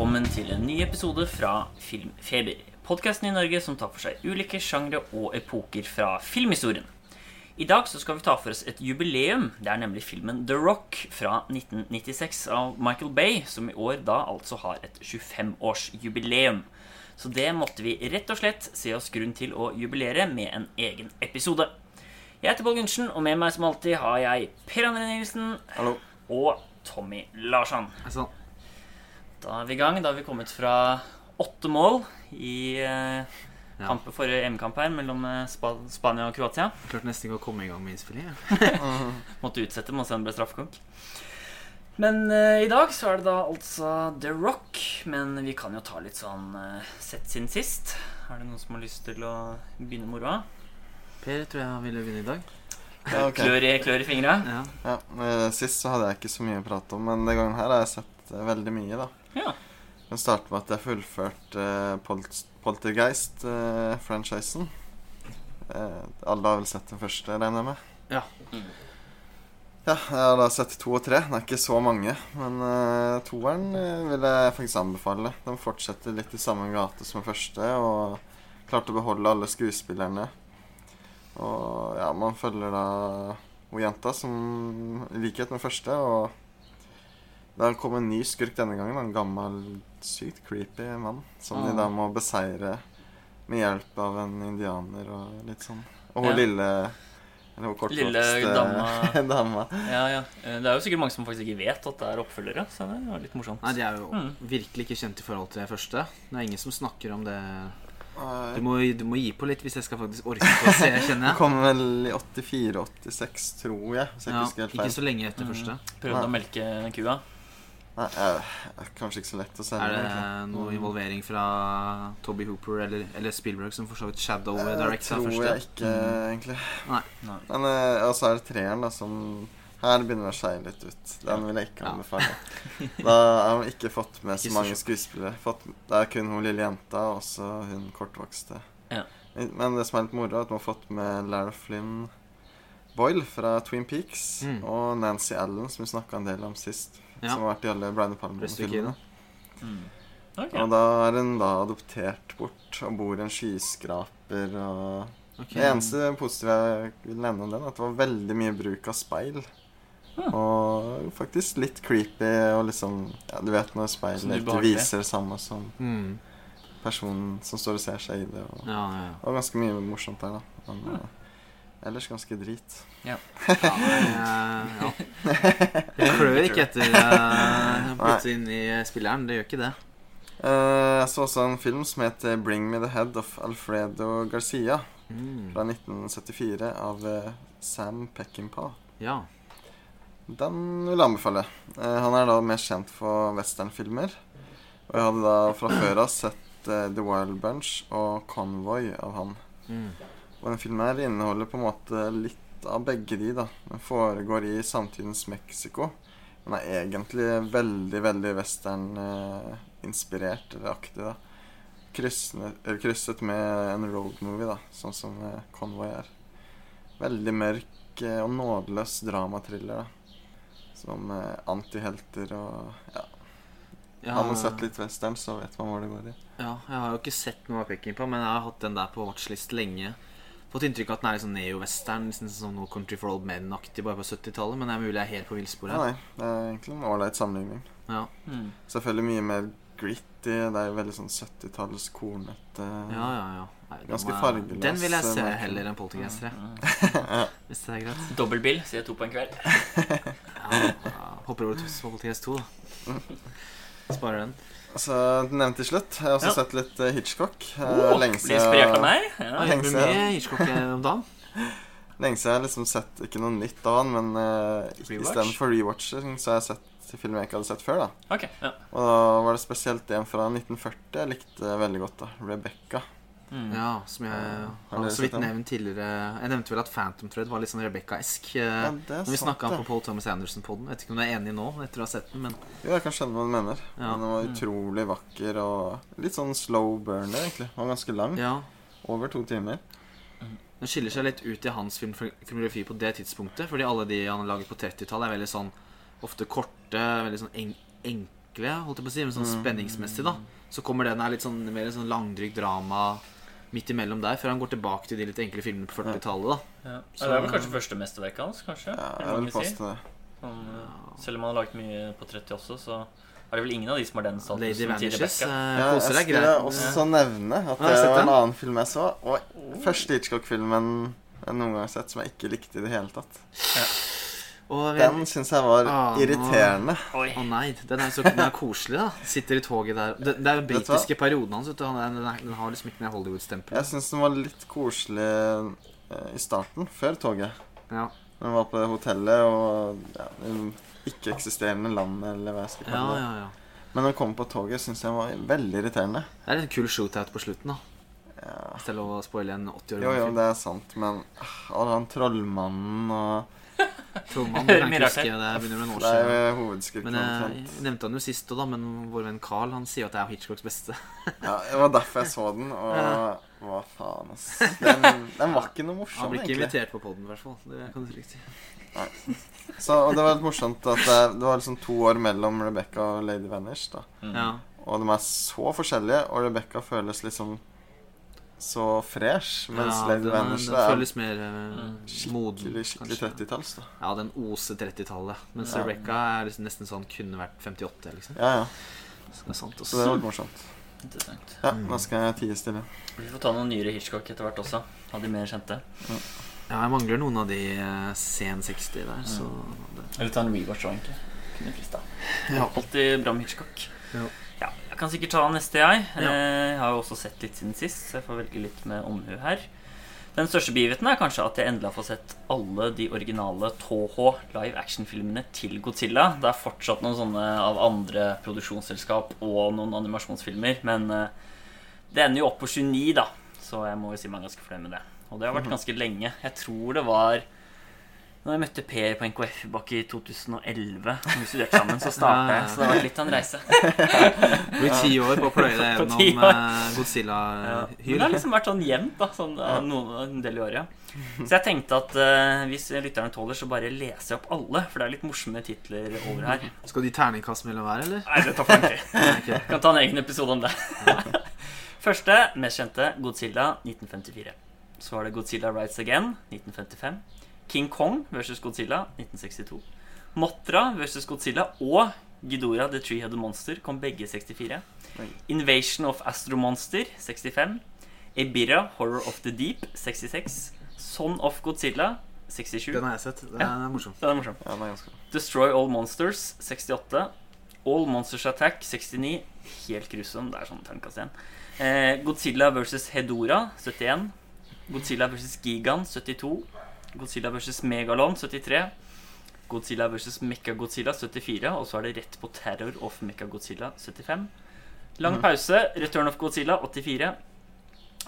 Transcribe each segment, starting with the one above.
Velkommen til en ny episode fra Filmfeber. Podkasten i Norge som tar for seg ulike sjangre og epoker fra filmhistorien. I dag så skal vi ta for oss et jubileum. Det er nemlig filmen The Rock fra 1996 av Michael Bay, som i år da altså har et 25-årsjubileum. Så det måtte vi rett og slett se oss grunn til å jubilere med en egen episode. Jeg heter Pål Gundersen, og med meg som alltid har jeg Per André Nilsen Hallo. og Tommy Larsson. Sånn. Da er vi i gang. Da har vi kommet fra åtte mål i eh, Ja. forrige EM-kamp her mellom Sp Spania og Kroatia. Klarte nesten ikke å komme i gang med innspilling. Måtte utsette med å sende ble straffekonk. Men eh, i dag så er det da altså The Rock. Men vi kan jo ta litt sånn eh, sett siden sist. Er det noen som har lyst til å begynne moroa? Per tror jeg ville vinne i dag. Ja, okay. Klør i, klør i fingra? Ja. Ja, eh, Sist så hadde jeg ikke så mye å prate om, men denne gangen her har jeg sett eh, veldig mye. da. Ja. Den starter med at jeg fullførte uh, Pol Poltergeist-franchisen. Eh, alle har vel sett den første, regner jeg med? Ja. Mm. Ja, jeg har da sett to og tre. Det er ikke så mange. Men uh, toeren eh, vil jeg faktisk anbefale. Den fortsetter litt i samme gate som den første, og klarte å beholde alle skuespillerne. Og ja, man følger da hun jenta som i likhet med første, og det kom en ny skurk denne gangen. En gammel, sykt creepy mann som de Ah. da må beseire med hjelp av en indianer og litt sånn. Og hun Ja. lille Eller hun kortvokste Lille dama. dama. Ja, ja. Eh, Det er jo sikkert mange som faktisk ikke vet at det er oppfølgere. Så det var litt morsomt. Nei, De er jo Mm. virkelig ikke kjent i forhold til det første. Det er ingen som snakker om det. Du må, du må gi på litt hvis jeg skal faktisk orke å se, kjenner Det jeg. kom vel i 84-86, tror jeg. Hvis jeg Ja, ikke ikke så lenge etter Mm. første. Prøvde å melke kua. Nei, jeg, kanskje ikke så lett å se. Er det egentlig. noe Mm. involvering fra Toby Hooper eller, eller Spielberg, som for så vidt shadow Det tror jeg ikke, egentlig. Nei. Men uh, og så er det treeren, da, som Her begynner det å skeie litt ut. Den vil jeg ikke Ja. anbefale. Da har vi ikke fått med så mange skuespillere. Fått, det er kun hun lille jenta og så hun kortvokste. Ja. Men det som er litt moro, er at vi har fått med Lara Flynn Boyle fra Twin Peaks Mm. og Nancy Allen, som vi snakka en del om sist. Ja. Som har vært i alle Brian De Palma-filmene. Mm. Okay. Og da er hun da adoptert bort og bor i en skyskraper og okay. Det eneste positive jeg vil nevne om den, er at det var veldig mye bruk av speil. Ah. Og faktisk litt creepy og liksom Ja, du vet når speilet ikke ubehagelig. viser det samme som Mm. personen som står og ser seg i det. Og, Ja, ja, ja. og ganske mye morsomt der, da. Men ellers ganske drit. ja, nei, ja. Det klør ikke etter uh, putte inn i spilleren. Det gjør ikke det. Uh, jeg så også en film som heter 'Bring Me The Head of Alfredo Garcia' Mm. fra 1974 av uh, Sam Peckinpah. Ja. Den vil jeg anbefale. Eh, han er da mer kjent for westernfilmer. Og jeg hadde da fra før av sett eh, The Wild Bunch og Convoy av han. Mm. Og den filmen her inneholder på en måte litt av begge de, da. Den foregår i samtidens Mexico. Den er egentlig veldig, veldig western-inspirert eller aktig, da. Krysnet, eller krysset med en roadmovie, da, sånn som eh, Convoy er. Veldig mørk eh, og nådeløs dramatriller, da. Som eh, antihelter og Ja, Ja, har man sett litt western, så vet man hvor det går i. Ja, jeg har jo ikke sett noe av på, men jeg har hatt den der på watchlist lenge. Fått inntrykk av at den er sånn neo-western, liksom sånn noe Country for Old Men-aktig bare på 70-tallet. Men det er mulig jeg er helt på villspor Ja, her. nei, det er egentlig en ålreit sammenligning. Ja, Mm. Selvfølgelig mye mer gritty. Det er jo veldig sånn 70-talls kornete ja, ja. ja. Nei, Ganske fargeløs, Den vil jeg se men... heller enn Poltergeist 3, Mm. hvis det er greit. Dobbeltbil, sier to på en kveld. Ja, ja, hopper over til Poltergeist 2, da. Sparer den. Altså, nevnt til slutt. Jeg har også Ja. sett litt eh, Hitchcock. Eh, Oh, lenge blir inspirert av meg. Ja, jobber siden. Hitchcock om dagen. Lenge siden jeg har liksom sett ikke noe nytt av han, men uh, istedenfor rewatching så har jeg sett filmer jeg ikke hadde sett før. da okay, ja. Og da var det spesielt en fra 1940 jeg likte veldig godt. da Rebecca. Mm. Ja, som jeg Har så vidt nevnt tidligere. Jeg nevnte vel at Phantom Thread var litt sånn Rebecca-esk. eh, Ja, Når vi snakka på Paul Thomas Anderson-poden. Vet ikke om du er enig nå etter å ha sett den, men Jo, jeg kan skjønne hva du mener. Ja. Men den var Mm. utrolig vakker og litt sånn slow burner, egentlig. Den var ganske lang. ja. Over to timer. Den skiller seg litt ut i hans filmografi på det tidspunktet. Fordi alle de han har laget på 30-tallet, er veldig sånn ofte korte, veldig sånn en enkle, holdt jeg på å si, men sånn spenningsmessig, da. Så kommer den her litt sånn mer sånn langdrygt drama midt imellom der, før han går tilbake til de litt enkle filmene på 40-tallet. Ja. Ja, det er vel kanskje første mesterverket hans, kanskje? Ja, jeg vil si. påstå det. Sånn, eh, selv om han har laget mye på 30 også, så er det vel ingen av de som har den statusen Lady Vanishes. Eh, Ja, jeg skulle også nevne at det var en annen film jeg så. Og første Hitchcock-filmen jeg noen gang har sett som jeg ikke likte i det hele tatt. Vi- Den syns jeg var Ah, irriterende. Å Å nei, den er så den er koselig, da. Sitter i toget der. Det, det er den britiske perioden hans. Den, er, den har liksom ikke noe Hollywood-stempel. Jeg syns den var litt koselig eh, i starten, før toget. Ja. Når den var på hotellet og ja, ikke-eksisterende land, eller hva jeg skal Ja, kalle det. ja, ja. Men når den kom på toget, syns jeg var veldig irriterende. Det er en kul shootout på slutten, da. Ja. Hvis det er lov å spoile en 80 år Jo, jo, det er sant, men ah, og han trollmannen og Kan jeg huske. Det begynner med noen år er siden. jo hovedskurken Men jeg omtrent. nevnte han jo sist òg, da. Men vår venn Carl han sier at det er Hitchcocks beste. Ja, det var derfor jeg så den, og hva faen, ass. Den, den var ikke noe morsom Han blir ikke egentlig. invitert på poden, i hvert fall. Det kan du trygt si. Så, og det var litt morsomt at det, det var liksom to år mellom Rebecca og Lady Vanish, da. Mm. Ja. Og de er så forskjellige, og Rebecca føles liksom så fresh, mens ja, Lady den, Vanish er føles mer uh, moden. skikkelig, skikkelig kanskje. 30-talls, da. Ja, den oser 30-tallet. Mens Ja. Rebecca er liksom nesten sånn kunne vært 58, liksom. Ja, ja. Så det er sant, Så det var morsomt. Interessant. Ja, Mm. da skal jeg tie stille. Vi får ta noen nyere Hitchcock etter hvert også. Av de mer kjente. Ja, jeg mangler noen av de uh, sen 60 der, så det. Eller ta en rewatch òg, egentlig. Kunne frista. Ja. Alltid bra med Hitchcock. Ja. Kan sikkert ta neste, jeg. Ja. Eh, Jeg har jo også sett litt siden sist, så jeg får velge litt med omhu her. Den største begivenheten er kanskje at jeg endelig har fått sett alle de originale Toho live action-filmene til Godzilla. Det er fortsatt noen sånne av andre produksjonsselskap og noen animasjonsfilmer, men eh, det ender jo opp på 29, da, så jeg må jo si meg ganske fornøyd med det. Og det har vært ganske lenge. Jeg tror det var når jeg møtte Per på NKF bak i 2011, når vi studerte sammen, så starta jeg. Så det har vært litt av en reise. Det blir ti år på å pløye deg På gjennom Godzilla-hyl. Ja. Det har liksom vært sånn jevnt, da. Sånn, ja, noen, en del i året. ja. Så jeg tenkte at uh, hvis lytterne tåler, så bare leser jeg opp alle. For det er litt morsomme titler over her. Skal de terningkast mellom hver, eller? Nei, det tar for lang tid. Kan ta en egen episode om det. Første, mest kjente, Godzilla 1954. Så var det Godzilla Rights Again 1955. King Kong versus Godzilla 1962. Motra versus Godzilla og Ghidorah The Three-Headed Monster kom begge 64. Invasion of Astro Monster 65. Ebira Horror of the Deep 66. Son of Godzilla 67. Den har jeg sett. Den er morsom. Den er morsom. Ja, den er ganske. Destroy All Monsters 68. All Monsters Attack 69. Helt grusom. Det er sånn terningkast igjen. Eh, Godzilla versus Hedora 71. Godzilla versus Gigan 72. Godzilla versus Megalon 73. Godzilla versus Mechagodzilla 74. Og så er det rett på Terror of Mechagodzilla 75. Lang pause. Return of Godzilla 84.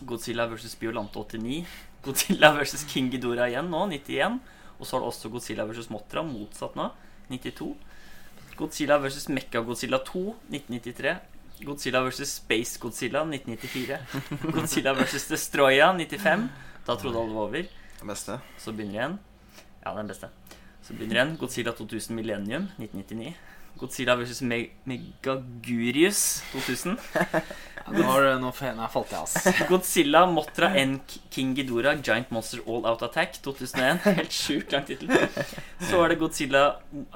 Godzilla versus Biolante 89. Godzilla versus King Ghidorah igjen nå, 91. Og så har det også Godzilla versus Motra, motsatt nå, 92. Godzilla versus Mekka-Godzilla 2, 1993. Godzilla versus Space Godzilla, 1994. Godzilla versus Destroya, 95. Da trodde alle det var over. Det beste. Så begynner igjen. Ja, den beste. Så begynner igjen Godzilla 2000 Millennium, 1999. Godzilla versus Meg Megagurius, 2000. Nå, har du- noe fena falt i, ass. Godzilla, Motra N. King Ghidorah, Giant Monster All Out Attack 2001. Helt sjukt lang tittel. Så er det Godzilla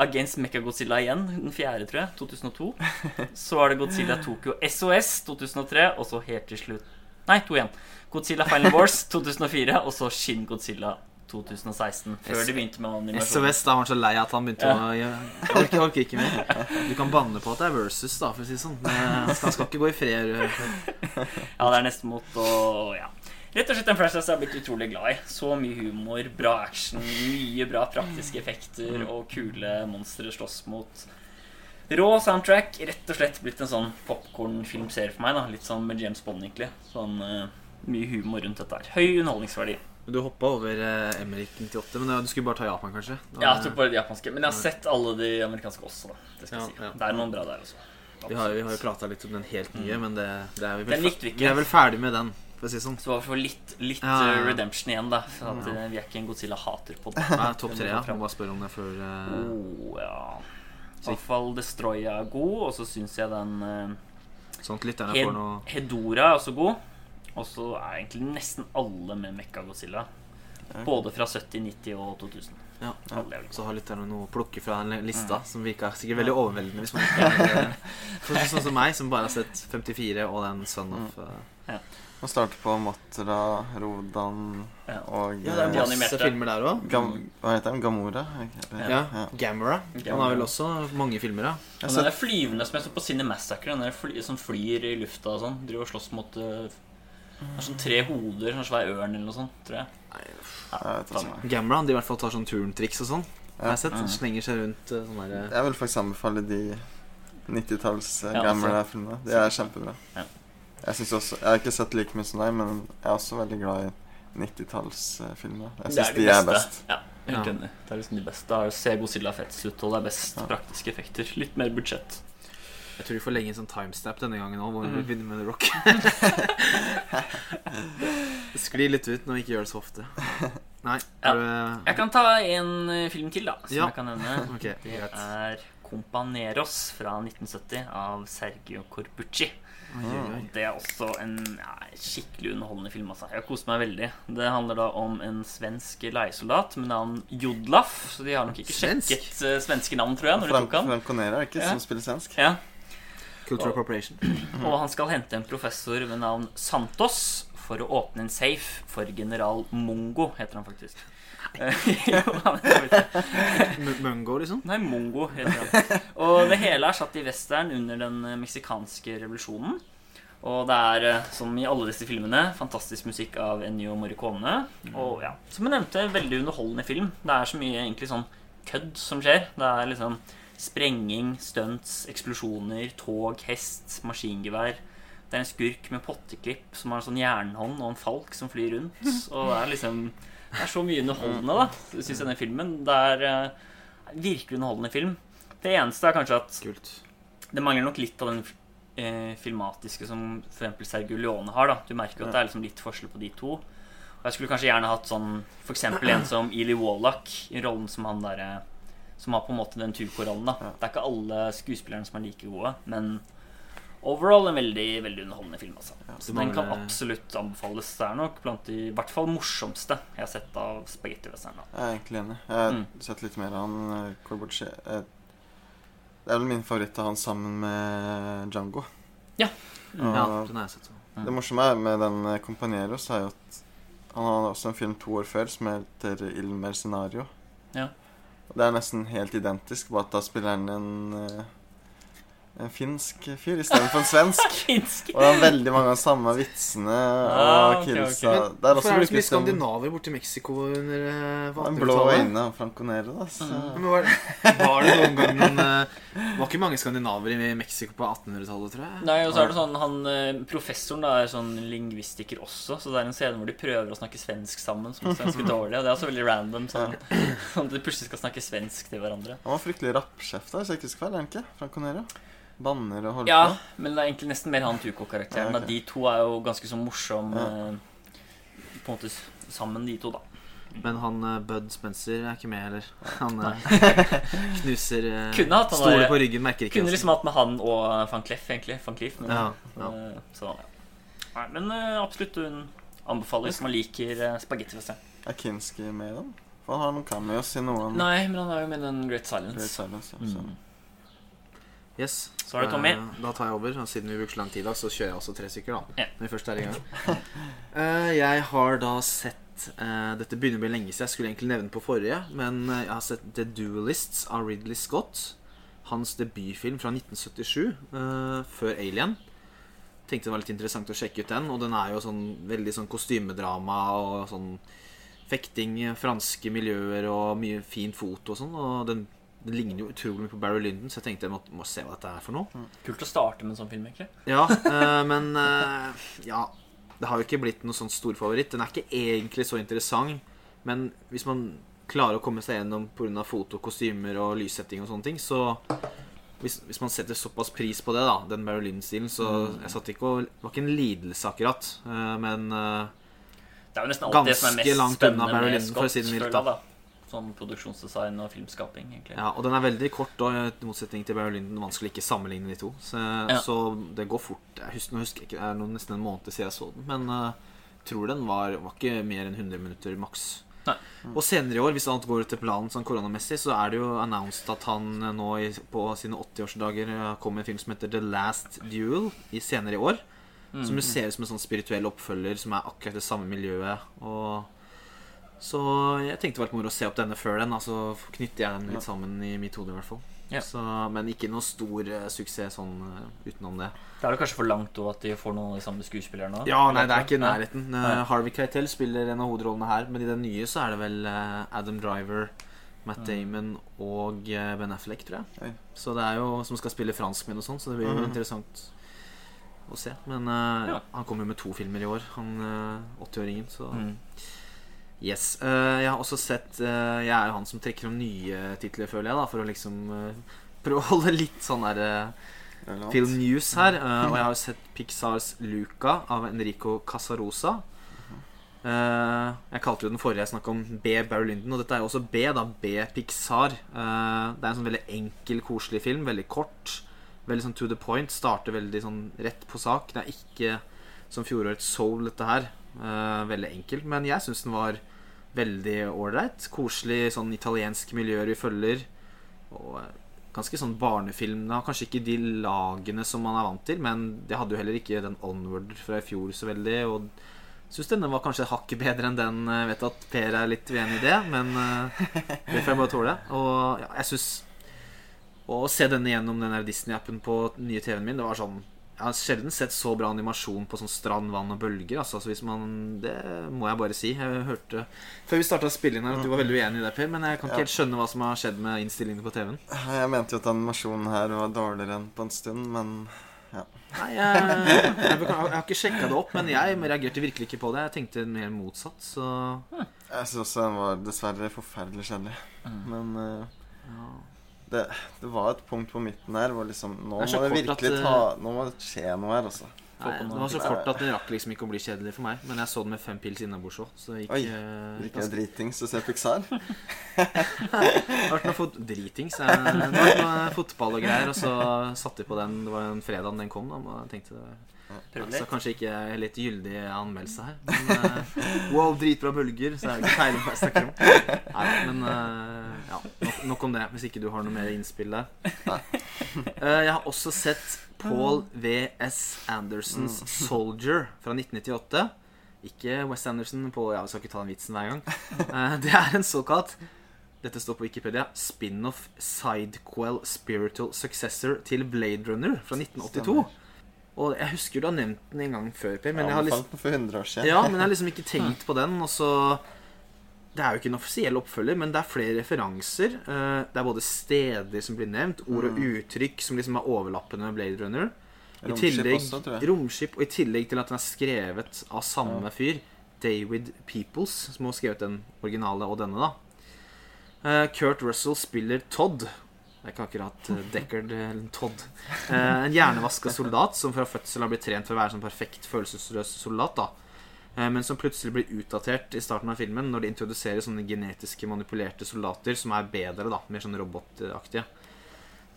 Against Mechagodzilla igjen, den fjerde, tror jeg. 2002. Så er det Godzilla Tokyo SOS 2003, og så helt til slutt Nei, to igjen. Godzilla Final Wars 2004, og så Shin Godzilla 2016. Før de begynte med animasjon. SOS da var han så lei at han begynte å Jeg orker, orker ikke mer. Du kan banne på at det er versus, da, for å si det sånn. Men Han skal, skal ikke gå i fred. Ja, det er nesten mot og ja. Rett og slett en franchise jeg har blitt utrolig glad i. Så mye humor, bra action, mye bra praktiske effekter og kule monstre slåss mot. Rå soundtrack. Rett og slett blitt en sånn popkornfilmserie for meg. da Litt sånn med James Bond, egentlig. Sånn eh, Mye humor rundt dette her. Høy underholdningsverdi. Du hoppa over eh, Emmerich 98, men ja, du skulle bare ta Japan, kanskje? Da- Ja, jeg tok bare de japanske. Men jeg har sett alle de amerikanske også, da. Det skal Ja, si. ja. Det er noen bra der også. Vi har, vi har jo prata litt om den helt nye, men det, det er vi vel, Mm. Vi er vel ferdig med den, for å si sånn. Så vi for litt, litt eh, redemption igjen, da. For at eh, vi er ikke en Godzilla-hater på det. Nei, Topp tre, ja. Må bare spørre om det før uh, Oh, ja. I hvert fall Destroya er god, og så syns jeg den uh, får Hedora er også god. Og så er egentlig nesten alle med Mekka Godzilla. Både fra 70-, 90- og 2000. Ja. ja. Så har lytterne noe å plukke fra den lista, som virker sikkert veldig overveldende. Hvis man ikke er, for Sånn som meg, som bare har sett 54 og den Son of uh, Man starter på Matra, Rodan Ja. og Ja, det er eh, Masse animerte. filmer der òg. Hva heter den? Gamora? Ja. ja. Gamora. Han har vel også mange filmer, ja. Og den der flyvende som jeg så på Cine Massacre, den der fly, som flyr i lufta og sånn, driver og slåss mot eh, Det er sånn tre hoder, sånn svær ørn eller noe sånt, tror jeg. jeg vet ikke. faen. Gamera de i hvert fall tar sånn turntriks og sånn. Jeg har sett Mm. Slenger seg rundt uh, sånn der Jeg vil faktisk anbefale de 90-talls eh, Ja, gamle altså. filmene. De er kjempebra. Ja. Jeg, synes også, jeg har ikke sett like mye som deg, men jeg er også veldig glad i 90-tallsfilmer. Jeg syns de, er best. Ja, helt Ja. enig. Det er liksom de beste. Se Godzilla fetest ut, og det er best Ja. praktiske effekter. Litt mer budsjett. Jeg tror vi får legge inn sånn timestamp denne gangen òg, hvor vi Mhm. begynner med The Rock. Skli litt ut når vi ikke gjør det så ofte. Nei, Ja. er du Jeg kan ta en eh, film til, da, som Ja. jeg kan nevne. Okay, Det greit. er Companeros fra 1970 av Sergio Corbucci. Oi. Det er også en ja, skikkelig underholdende film. Altså. Jeg koste meg veldig. Det handler da om en svensk leiesoldat med navn Jodlaf. Så de har nok ikke Svensk? sjekket eh, svenske navn, tror jeg, når de tok han. Frank Conera, ikke Ja. som spiller svensk? Ja. Cultural appropriation. Og han skal hente en professor ved navn Santos for å åpne en safe for general Mongo, heter han faktisk. Mungo, liksom? Nei, Mongo heter han. Og det hele er satt i western under den eh, meksikanske revolusjonen. Og det er, eh, som i alle disse filmene, fantastisk musikk av Ennio Morricone. Og ja, som jeg nevnte, veldig underholdende film. Det er så mye egentlig sånn kødd som skjer. Det er liksom sprenging, stunts, eksplosjoner, tog, hest, maskingevær. Det er en skurk med potteklipp som har en sånn jernhånd og en falk som flyr rundt. Og det er liksom Det er så mye underholdende, da, syns jeg, den filmen. Det er uh, virkelig underholdende film. Det eneste er kanskje at Kult. det mangler nok litt av den eh, filmatiske som f.eks. Sergio Leone har. da Du merker jo at det er liksom litt forskjell på de to. Og Jeg skulle kanskje gjerne hatt sånn f.eks. en som Eli Wallach i rollen som han derre Som har på en måte den Tuco-rollen. da Ja. Det er ikke alle skuespillerne som er like gode, men overall en veldig veldig underholdende film. altså Så det den kan absolutt anbefales. Det er nok blant de i hvert fall morsomste jeg har sett av spagetti-western. da. Jeg er egentlig enig. Jeg har Mm. sett litt mer av han. eh, Corbucci. Eh, Det er vel min favoritt av han sammen med Django. Ja. Mm. Ja, den har jeg sett. Det morsomme er med den eh, Companeros er jo at han har også en film to år før som heter Il Mercenario. Ja. Det er nesten helt identisk, bare at da spiller han en eh, en finsk fyr istedenfor en svensk. Og det er veldig mange av de samme vitsene Ah, og ok, Okay, ok. Det er Hvorfor også er det så mye brukt som skandinaver borti Mexico under uh, på en blå 1800-tallet? øyne av Franconero. Da, så. Mm. Men var, var det noen gang noen uh, Var ikke mange skandinaver i Mexico på 1800-tallet, tror jeg? Nei, og så er det sånn han, eh, Professoren da er sånn lingvistiker også, så det er en scene hvor de prøver å snakke svensk sammen. Som er ganske dårlig, og Det er også veldig random. Sånn, sånn at de plutselig skal snakke svensk til hverandre. Han var fryktelig rappsjef da, hvis jeg ikke husker feil, er han ikke? Franconero? Banner og holder Ja, på. men det er egentlig nesten mer han Tuco-karakteren. Ja, okay. De to er jo ganske så morsomme Ja. eh, På en måte sammen, de to, da. Men han eh, Bud Spencer er ikke med heller. Han eh, knuser Kunne hatt han Stoler på ryggen, merker ikke Kunne liksom hatt med han og Van Cleef, egentlig. Van Cleef, men, Ja, ja. så, ja. Nei, men absolutt hun anbefaler hvis man liker spagetti. Er Kinski med i den? For han har noen si i noen Nei, men han er jo med i den Great Silence. Great Silence. Ja. Mm. Yes. Så er det Tommy. Eh, da tar jeg over. Siden vi bruker så lang tid, da, så kjører jeg også tre stykker. da Ja. Når vi først er i gang. Eh, jeg har da sett eh, Dette begynner å bli lenge siden. Jeg skulle egentlig nevne på forrige. Men eh, jeg har sett The Duelists av Ridley Scott. Hans debutfilm fra 1977, eh, før Alien. Tenkte det var litt interessant å sjekke ut den. Og den er jo sånn veldig sånn kostymedrama og sånn fekting, franske miljøer og mye fint foto og sånn. Og den, den ligner jo utrolig mye på Barry Lyndon, så jeg tenkte jeg må, må se hva dette er for noe. Kult å starte med en sånn film, egentlig. Ja, eh, men eh, Ja, det har jo ikke blitt noen sånn storfavoritt. Den er ikke egentlig så interessant, men hvis man klarer å komme seg gjennom pga. foto, kostymer og lyssetting og sånne ting, så hvis, hvis man setter såpass pris på det, da, den Barry Lyndon-stilen, så jeg satt ikke og Det var ikke en lidelse, akkurat, eh, men eh, Det er jo nesten alltid det som er Ganske mest langt unna spennende Barry med Lyndon, for å si det mildt, da. Sånn produksjonsdesign og filmskaping, egentlig. Ja, og den er veldig kort, og i motsetning til Barry Lyndon vanskelig ikke sammenligne de to. Så, Ja. så det går fort. Jeg husker, jeg husker ikke, det er noen, nesten en måned siden jeg så den, men uh, tror den var, var ikke mer enn 100 minutter maks. Nei. Og senere i år, hvis alt går etter planen sånn koronamessig, så er det jo announced at han eh, nå i, på sine 80-årsdager eh, kommer med en film som heter The Last Duel i senere i år. Som jo ser ut som en sånn spirituell oppfølger som er akkurat det samme miljøet. Og så jeg tenkte det var litt moro å se opp denne før den. Altså knytter jeg den litt sammen i mitt hode, i hvert fall. Ja. Så, men ikke noe stor uh, suksess sånn uh, utenom det. Da er det kanskje for langt òg at de får noen av de samme skuespillerne? Ja, nei, det er ikke i nærheten. Uh, Harvey Keitel spiller en av hovedrollene her, men i den nye så er det vel Adam Driver, Matt Mm. Damon og Ben Affleck, tror jeg. Oi. Så det er jo som skal spille franskmenn og sånn, så det blir jo Mhm. interessant å se. Men Ja. han kommer jo med to filmer i år, han eh, 80-åringen, så Mm. Yes. Eh, jeg har også sett eh, Jeg er jo han som trekker om nye titler, føler jeg, da for å liksom eh, prøve å holde litt sånn der film news her. eh, og jeg har jo sett Pixars Luca av Enrico Casarosa. Uh, jeg kalte jo den forrige jeg snakka om B. Barry Lyndon, og dette er jo også B, da. B. Pixar. Uh, det er en sånn veldig enkel, koselig film. Veldig kort. Veldig sånn to the point. Starter veldig sånn rett på sak. Det er ikke som fjorårets Soul, dette her. Eh, veldig enkelt. Men jeg syns den var veldig ålreit. Koselig sånn italiensk miljøer vi følger. Og eh, ganske sånn barnefilm. Da. kanskje ikke de lagene som man er vant til, men det hadde jo heller ikke den Onward fra i fjor så veldig. Og syns denne var kanskje hakket bedre enn den. Jeg vet at Per er litt uenig i det, men eh, det får jeg bare tåle. Og ja, jeg syns Å se denne gjennom den Disney-appen på den nye TV-en min, det var sånn Jeg har sjelden sett så bra animasjon på sånn strand, vann og bølger. Altså, så hvis man, Det må jeg bare si. Jeg hørte Før vi starta spillingen her at du var veldig uenig i det, Per, men jeg kan ikke Ja. helt skjønne hva som har skjedd med innstillingene på TV-en. Jeg mente jo at animasjonen her var dårligere enn på en stund, men ja. Nei, jeg, jeg, jeg, har ikke sjekka det opp, men jeg reagerte virkelig ikke på det. Jeg tenkte mer motsatt, så jeg syns også den var dessverre forferdelig kjedelig. Mm. Men uh, ja. Det, det var et punkt på midten her hvor liksom Nå Det må det virkelig at, ta Nå må det skje noe her, altså. Nei, det var så kort at det rakk liksom ikke å bli kjedelig for meg. Men jeg så den med fem pils innabords òg, så det gikk Oi, eh, Ikke er dritings å se Pixar. Det har vært noe fot dritings. eh, Det har vært noe fotball og greier, og så satte vi på den Det var en fredag den kom, da. Og jeg tenkte Prøv Så litt. kanskje ikke litt gyldig anmeldelse her. Men eh, wow, dritbra bølger, så er det ikke feil om jeg snakker om. Nei, men uh, ja, nok, nok om det, hvis ikke du har noe mer innspill der. Uh, jeg har også sett Paul V.S. Andersons 'Soldier' fra 1998. Ikke West Anderson på Ja, vi skal ikke ta den vitsen hver gang. Eh, det er en såkalt dette står på Wikipedia. Spin-off sidequel spiritual successor til Blade Runner fra 1982. Og jeg husker du har nevnt den en gang før, Per, men jeg har liksom for 100 år siden. ja, men jeg har liksom ikke tenkt på den. Og så Det er jo ikke en offisiell oppfølger, men det er flere referanser. Eh, Det er både steder som blir nevnt, ord og uttrykk som liksom er overlappende med Blade Runner. I Romskip tillegg, også, tror jeg. Romskip, og i tillegg til at den er skrevet av samme fyr, David Peoples, som har skrevet den originale og denne, da. Eh, Kurt Russell spiller Todd. Det er ikke akkurat eh, Deckard eller Todd. Eh, en hjernevaska soldat som fra fødsel har blitt trent for å være sånn perfekt følelsesløs soldat. da Eh, Men som plutselig blir utdatert i starten av filmen når de introduserer sånne genetiske manipulerte soldater som er bedre, da mer sånn robotaktige.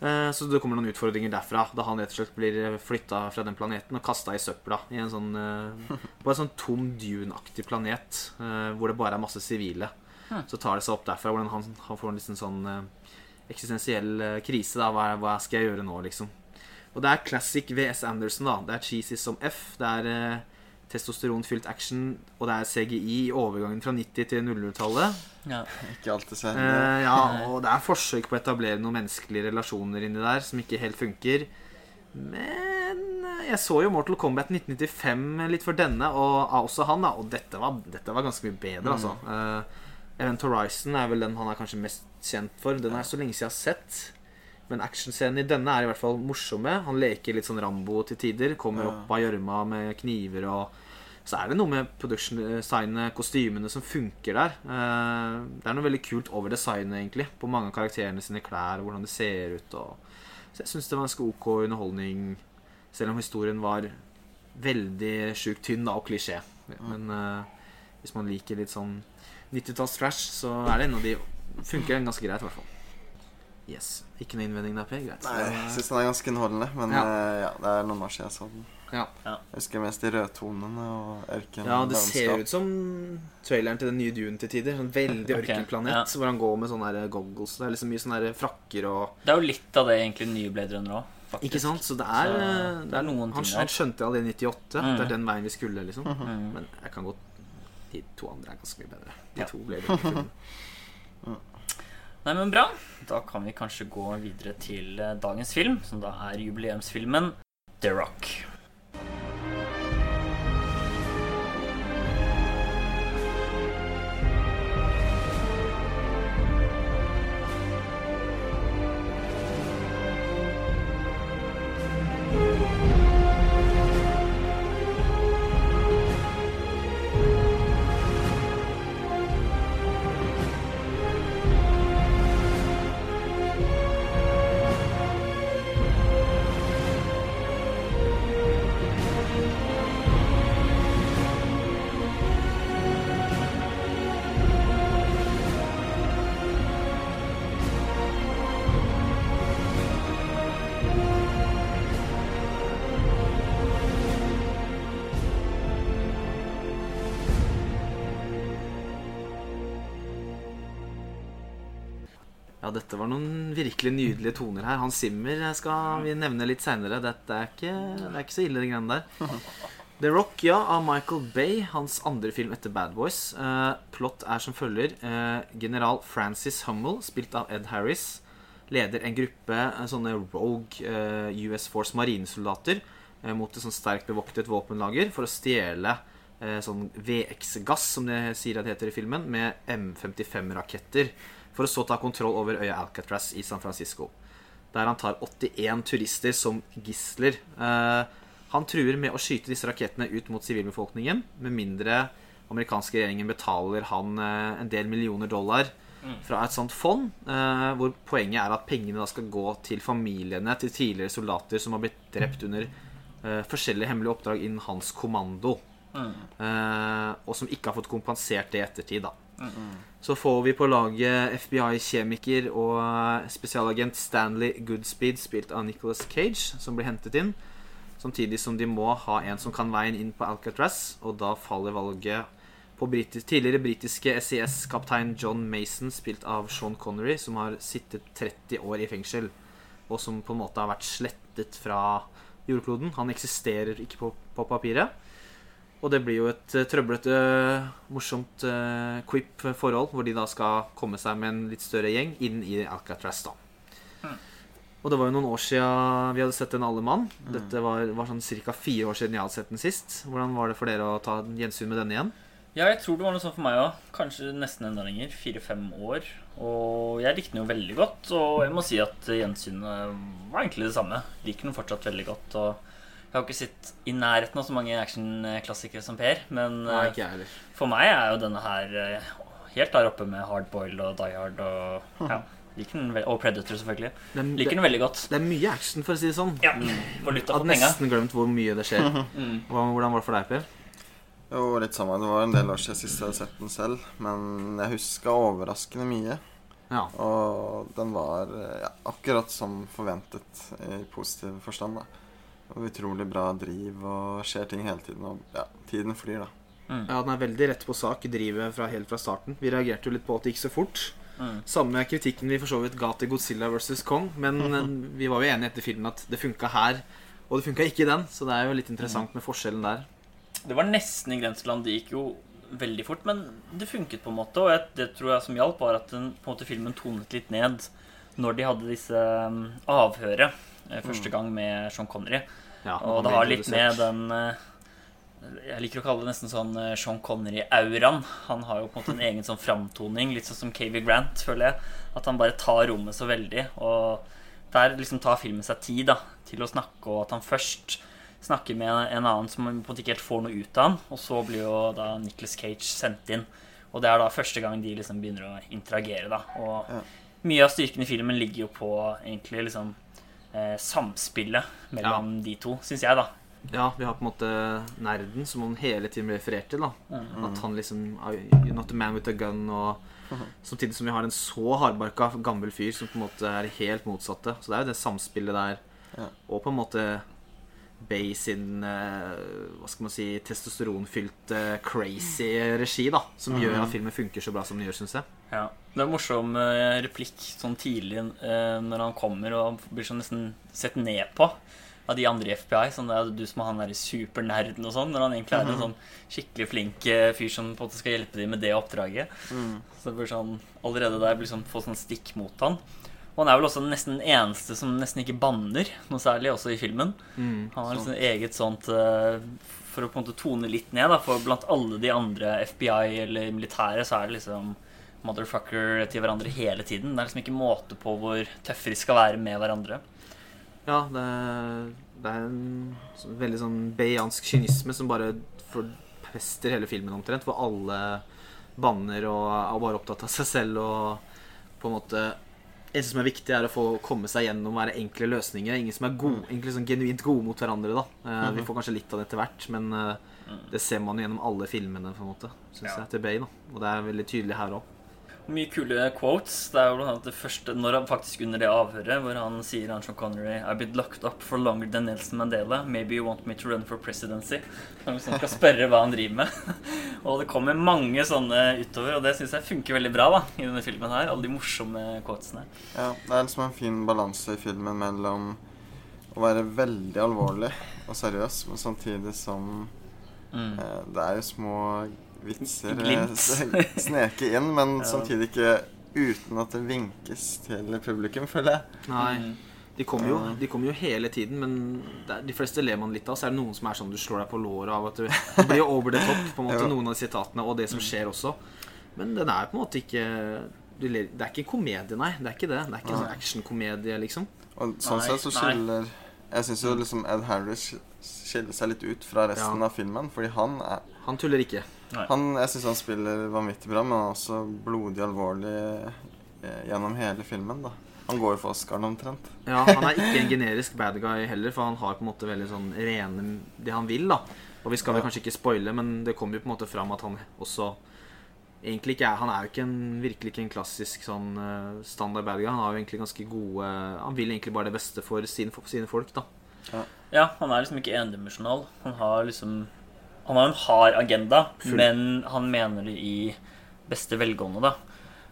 Eh, Så det kommer noen utfordringer derfra, da han rett og slett blir flytta fra den planeten og kasta i søpla. I en sånn, eh, på en sånn tom Dune-aktig planet eh, hvor det bare er masse sivile. Så tar det seg opp derfra hvordan han, han får en liten sånn eh, eksistensiell eh, krise. da hva, hva skal jeg gjøre nå, liksom? Og det er classic VS Anderson. da Det er cheesy som F. Det er eh, testosteronfylt action, og det er CGI i overgangen fra 90- til 00-tallet. Ja. Ikke alltid så Eh, ja, og det er forsøk på å etablere noen menneskelige relasjoner inni der som ikke helt funker. Men eh, jeg så jo Mortal Kombat 1995 litt for denne, og også han, da. Og dette var, dette var ganske mye bedre, altså. Eh, Event Horizon er vel den han er kanskje mest kjent for. Den er så lenge siden jeg har sett. Men actionscenen i denne er i hvert fall morsomme. Han leker litt sånn Rambo til tider. Kommer opp av gjørma med kniver og Så er det noe med production designet, kostymene, som funker der. Eh, Det er noe veldig kult over designet, egentlig. På mange av karakterene sine klær og hvordan det ser ut. Og så jeg syns det var ganske ok underholdning, selv om historien var veldig sjukt tynn da, og klisjé. Men eh, hvis man liker litt sånn 90-talls trash, så er det en av de funker ganske greit, i hvert fall. Yes. Ikke noe innvending der, Per. Greit. Nei, jeg syns den er ganske underholdende, men Ja. eh, ja, det er noen år siden jeg så den. Ja. Jeg husker mest de rødtonene og ørken. ja, det ser jo ut som traileren til den nye Dune til tider. Sånn veldig ørkenplanet ørkenplanet ja. hvor han går med sånne goggles. Det er liksom mye sånne frakker og Det er jo litt av det egentlig nye Blade Runner òg. Ikke sant? Så det er, Så eh, det er noen han, ting han han skjønte allerede i 98. Mm. Det er den veien vi skulle, liksom. Mm. Men jeg kan godt De to andre er ganske mye bedre. De Ja. to ble det. Nei, men bra. Da kan vi kanskje gå videre til eh, dagens film, som da er jubileumsfilmen The Rock. Ja, dette var noen virkelig nydelige toner her. Hans Zimmer skal vi nevne litt seinere. Dette er ikke, det er ikke så ille, de greiene der. The Rock, ja, av Michael Bay. Hans andre film etter Bad Boys. Eh, plott er som følger. Eh, general Francis Hummel, spilt av Ed Harris, leder en gruppe eh, sånne rogue eh, US Force marinesoldater eh, mot et sånn sterkt bevoktet våpenlager for å stjele eh, sånn VX-gass, som det sier at det heter i filmen, med M55-raketter. For å så ta kontroll over øya Alcatraz i San Francisco. Der han tar 81 turister som gisler. Eh, han truer med å skyte disse rakettene ut mot sivilbefolkningen, med mindre amerikanske regjeringen betaler han eh, en del millioner dollar fra et sånt fond, eh, hvor poenget er at pengene da skal gå til familiene til tidligere soldater som har blitt drept under forskjellige hemmelige oppdrag innen hans kommando, Mm. og som ikke har fått kompensert det i ettertid. da. Så får vi på laget FBI-kjemiker og spesialagent Stanley Goodspeed, spilt av Nicholas Cage, som blir hentet inn. Samtidig som de må ha en som kan veien inn på Alcatraz, og da faller valget på britis tidligere britiske SES-kaptein John Mason, spilt av Sean Connery, som har sittet 30 år i fengsel, og som på en måte har vært slettet fra jordkloden. Han eksisterer ikke på, på papiret. Og det blir jo et eh, trøblete, morsomt uh, quip-forhold, hvor de da skal komme seg med en litt større gjeng inn i Alcatraz. da. Og det var jo noen år siden vi hadde sett Den alle mann. Dette var, var sånn ca. fire år siden jeg hadde sett den sist. Hvordan var det for dere å ta gjensyn med denne igjen? Ja, jeg tror det var noe sånt for meg òg. Kanskje nesten enda lenger. Fire-fem år. Og jeg likte den jo veldig godt. Og jeg må si at gjensynet var egentlig det samme. Liker den fortsatt veldig godt. Og jeg har ikke sett i nærheten av så mange actionklassikere som Per. Men Nei, eh, ikke jeg for meg er jo denne her eh, helt der oppe med Hardboiled og Die Hard og ja, liker den Og Predator, selvfølgelig. Det er, Liker den veldig godt. det er mye action, for å si det sånn. Ja, for lytta hadde nesten glemt hvor mye det skjer. Mm. Hva, hvordan var det for deg, Per? Jo, litt samme. Det var en del år siden sist jeg hadde sett den selv. Men jeg huska overraskende mye. Ja. Og den var eh, ja, akkurat som forventet i positiv forstand. da. Og Utrolig bra driv og skjer ting hele tiden. Og ja, tiden flyr, da. ja, den er veldig rett på sak, drivet fra helt fra starten. Vi reagerte jo litt på at det gikk så fort. Mm. Samme kritikken vi for så vidt ga til Godzilla vs. Kong. Men vi var jo enige etter filmen at det funka her, og det funka ikke i den. Så det er jo litt interessant med forskjellen der. Det var nesten i grenseland. Det gikk jo veldig fort, men det funket på en måte. Og jeg, det tror jeg som hjalp, var at den, på en måte, filmen tonet litt ned når de hadde disse um, avhøret første gang med Sean Connery. Ja, Og det har litt med den eh, Jeg liker å kalle det nesten sånn eh, Sean Connery-auraen. Han har jo på en måte en egen sånn framtoning, litt sånn som KV Grant, føler jeg. At han bare tar rommet så veldig. Og der liksom tar filmen seg tid da, til å snakke, og at han først snakker med en annen som på en måte ikke helt får noe ut av han. Og så blir jo da Nicholas Cage sendt inn. Og det er da første gang de liksom begynner å interagere. da Og mye av styrken i filmen ligger jo på egentlig liksom eh, samspillet mellom de to, syns jeg, da. Ja, vi har på en måte nerden som han hele tiden blir referert til. da Mm. At han liksom You're not a man with a gun og Samtidig som vi har en så hardbarka gammel fyr som på en måte er helt motsatte. Så det er jo det samspillet der. Ja. Og på en måte Bay sin eh, hva skal man si testosteronfylte crazy regi, da. Som gjør at filmen funker så bra som den gjør, syns jeg. Ja. Det er en morsom eh, replikk sånn tidlig eh, når han kommer og blir sånn nesten sett ned på av de andre i FBI. Sånn det er du som er han der supernerden og sånn. Når han egentlig er en sånn skikkelig flink eh, fyr som på en måte skal hjelpe dem med det oppdraget. Mm. Så det blir sånn allerede der blir sånn, få sånn stikk mot han. Og han er vel også nesten den eneste som nesten ikke banner noe særlig, også i filmen. Han har liksom eget sånt eh, For å på en måte tone litt ned, da. For blant alle de andre FBI eller militære så er det liksom motherfucker til hverandre hele tiden. Det er liksom ikke måte på hvor tøffe de skal være med hverandre. Ja, det er, det er en veldig sånn beiansk kynisme som bare forpester hele filmen omtrent. Hvor alle banner og er bare opptatt av seg selv og på en måte Det som er viktig, er å få komme seg gjennom være enkle løsninger. Ingen som er gode, egentlig sånn genuint gode mot hverandre. da Eh, Vi får kanskje litt av det etter hvert, men eh, det ser man jo gjennom alle filmene, på en måte syns Ja. jeg, til Bay. da Og det er veldig tydelig her òg. Mye kule quotes. Det er jo blant annet det første når han faktisk under det avhøret hvor han sier han Sean Connery I've been locked up for longer than Nelson Mandela. Maybe you want me to run for presidency. Han liksom skal spørre hva han driver med. og det kommer mange sånne utover, og det syns jeg funker veldig bra da i denne filmen her. Alle de morsomme quotesene. Ja, det er liksom en fin balanse i filmen mellom å være veldig alvorlig og seriøs, men samtidig som Mm. eh, Det er jo små vitser eh, sneke inn, men Ja. samtidig ikke uten at det vinkes til publikum, føler jeg. Nei. Mm. De kommer jo, de kommer jo hele tiden, men er, de fleste ler man litt av. Så er det noen som er sånn du slår deg på låret av at du, det blir over the top, på en måte, noen av sitatene, og det som skjer også. Men den er på en måte ikke du ler, Det er ikke komedie, nei. Det er ikke det. Det er ikke en sånn actionkomedie, liksom. Og sånn sett så skiller Jeg syns jo liksom Ed Harris skiller seg litt ut fra resten Ja. av filmen, fordi han er Han tuller ikke. Han, jeg syns han spiller vanvittig bra, men han er også blodig alvorlig eh, gjennom hele filmen. da Han går jo for Oscaren omtrent. Ja, Han er ikke en generisk bad guy heller, for han har på en måte veldig sånn rene det han vil. da Og vi skal vel Ja. kanskje ikke spoile, men det kommer jo på en måte fram at han også egentlig ikke er Han er jo ikke en, virkelig ikke en klassisk sånn eh, standard bad guy. Han har jo egentlig ganske gode Han vil egentlig bare det beste for sine, for sine folk, da. Ja, han er liksom ikke endimensjonal. Han har liksom Han har en hard agenda, Full. men han mener det i beste velgående, da.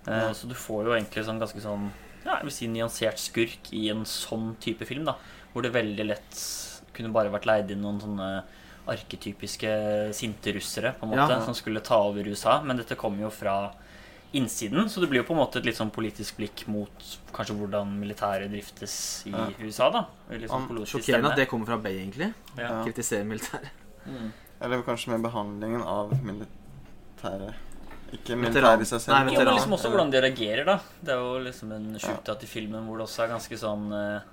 Eh, Ja. Så du får jo egentlig sånn ganske sånn Ja, jeg vil si nyansert skurk i en sånn type film, da. Hvor det veldig lett kunne bare vært leid inn noen sånne arketypiske sinte russere, på en måte, Ja. som skulle ta over USA. Men dette kommer jo fra innsiden, så det blir jo på en måte et litt sånn politisk blikk mot kanskje hvordan militæret driftes i Ja. USA, da. Sånn Sjokkerende at det kommer fra Bay, egentlig. Ja. Kritisere militæret. Mm. Eller kanskje med behandlingen av militære Ikke militære i seg selv. Nei, Ja, men liksom også hvordan de reagerer, da. Det er jo liksom en shootout i filmen hvor det også er ganske sånn eh,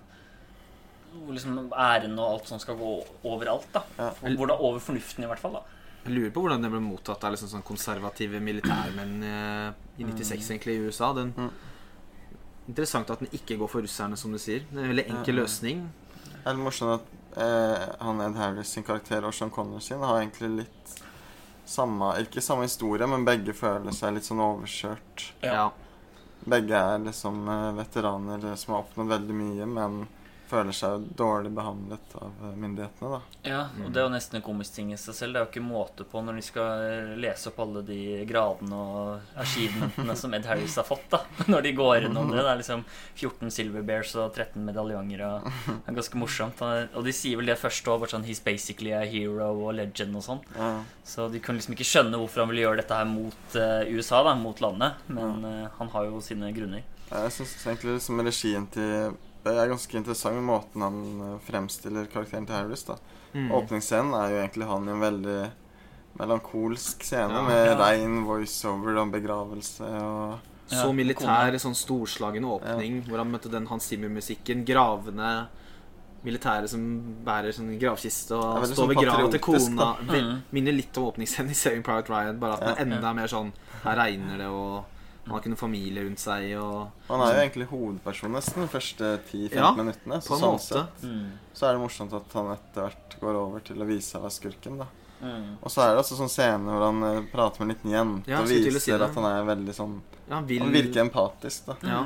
Hvor liksom æren og alt sånt skal gå overalt, da. Hvor det er over fornuften, i hvert fall. da Jeg lurer på hvordan det ble mottatt av liksom sånn konservative militærmenn eh, i 96 egentlig i USA. Den, Mm. Interessant at den ikke går for russerne, som du sier. Det er en veldig enkel løsning. Det er litt morsomt at eh, han Ed Harris sin karakter og Sean Connery sin har egentlig litt samme Ikke samme historie, men begge føler seg litt sånn overkjørt. Ja. Ja. Begge er liksom eh, veteraner som har oppnådd veldig mye, men føler seg dårlig behandlet av eh, myndighetene, da. Ja, og det er jo nesten en komisk ting i seg selv. Det er jo ikke måte på når de skal eh, lese opp alle de gradene og achievementene som Ed Harris har fått, da. Når de går innom det. Det er liksom 14 Silver Bears og 13 medaljonger og Det er ganske morsomt. Og de sier vel det først òg, sånn He's basically a hero og legend og sånn. Ja. Så de kunne liksom ikke skjønne hvorfor han ville gjøre dette her mot eh, USA, da, mot landet. Men ja. han har jo sine grunner. Jeg syns egentlig liksom regien til Det er ganske interessant med måten han eh, fremstiller karakteren til Harris. da Mm. Åpningsscenen er jo egentlig han i en veldig melankolsk scene Ja. med Ja. rein voiceover og begravelse og Så militær, sånn storslagen åpning, hvor han møtte den Hans Zimmer-musikken. Gravene militære som bærer sånn gravkiste og står sånn ved grava til kona. da. Vel, Mm. minner litt om åpningsscenen i Saving Private Ryan, bare at den er Ja. enda mer sånn Her regner det, og han har ikke noen familie rundt seg, og Han er jo egentlig hovedperson nesten de første 10-15 Ja, minuttene. Så sånn sett Mm. så er det morsomt at han etter hvert går over til å vise seg å være skurken. da Mm. Og så er det også sånn scene hvor han eh, prater med en liten jente Ja, og viser si at han er veldig sånn Ja, han vil Han virker empatisk, da. Ja.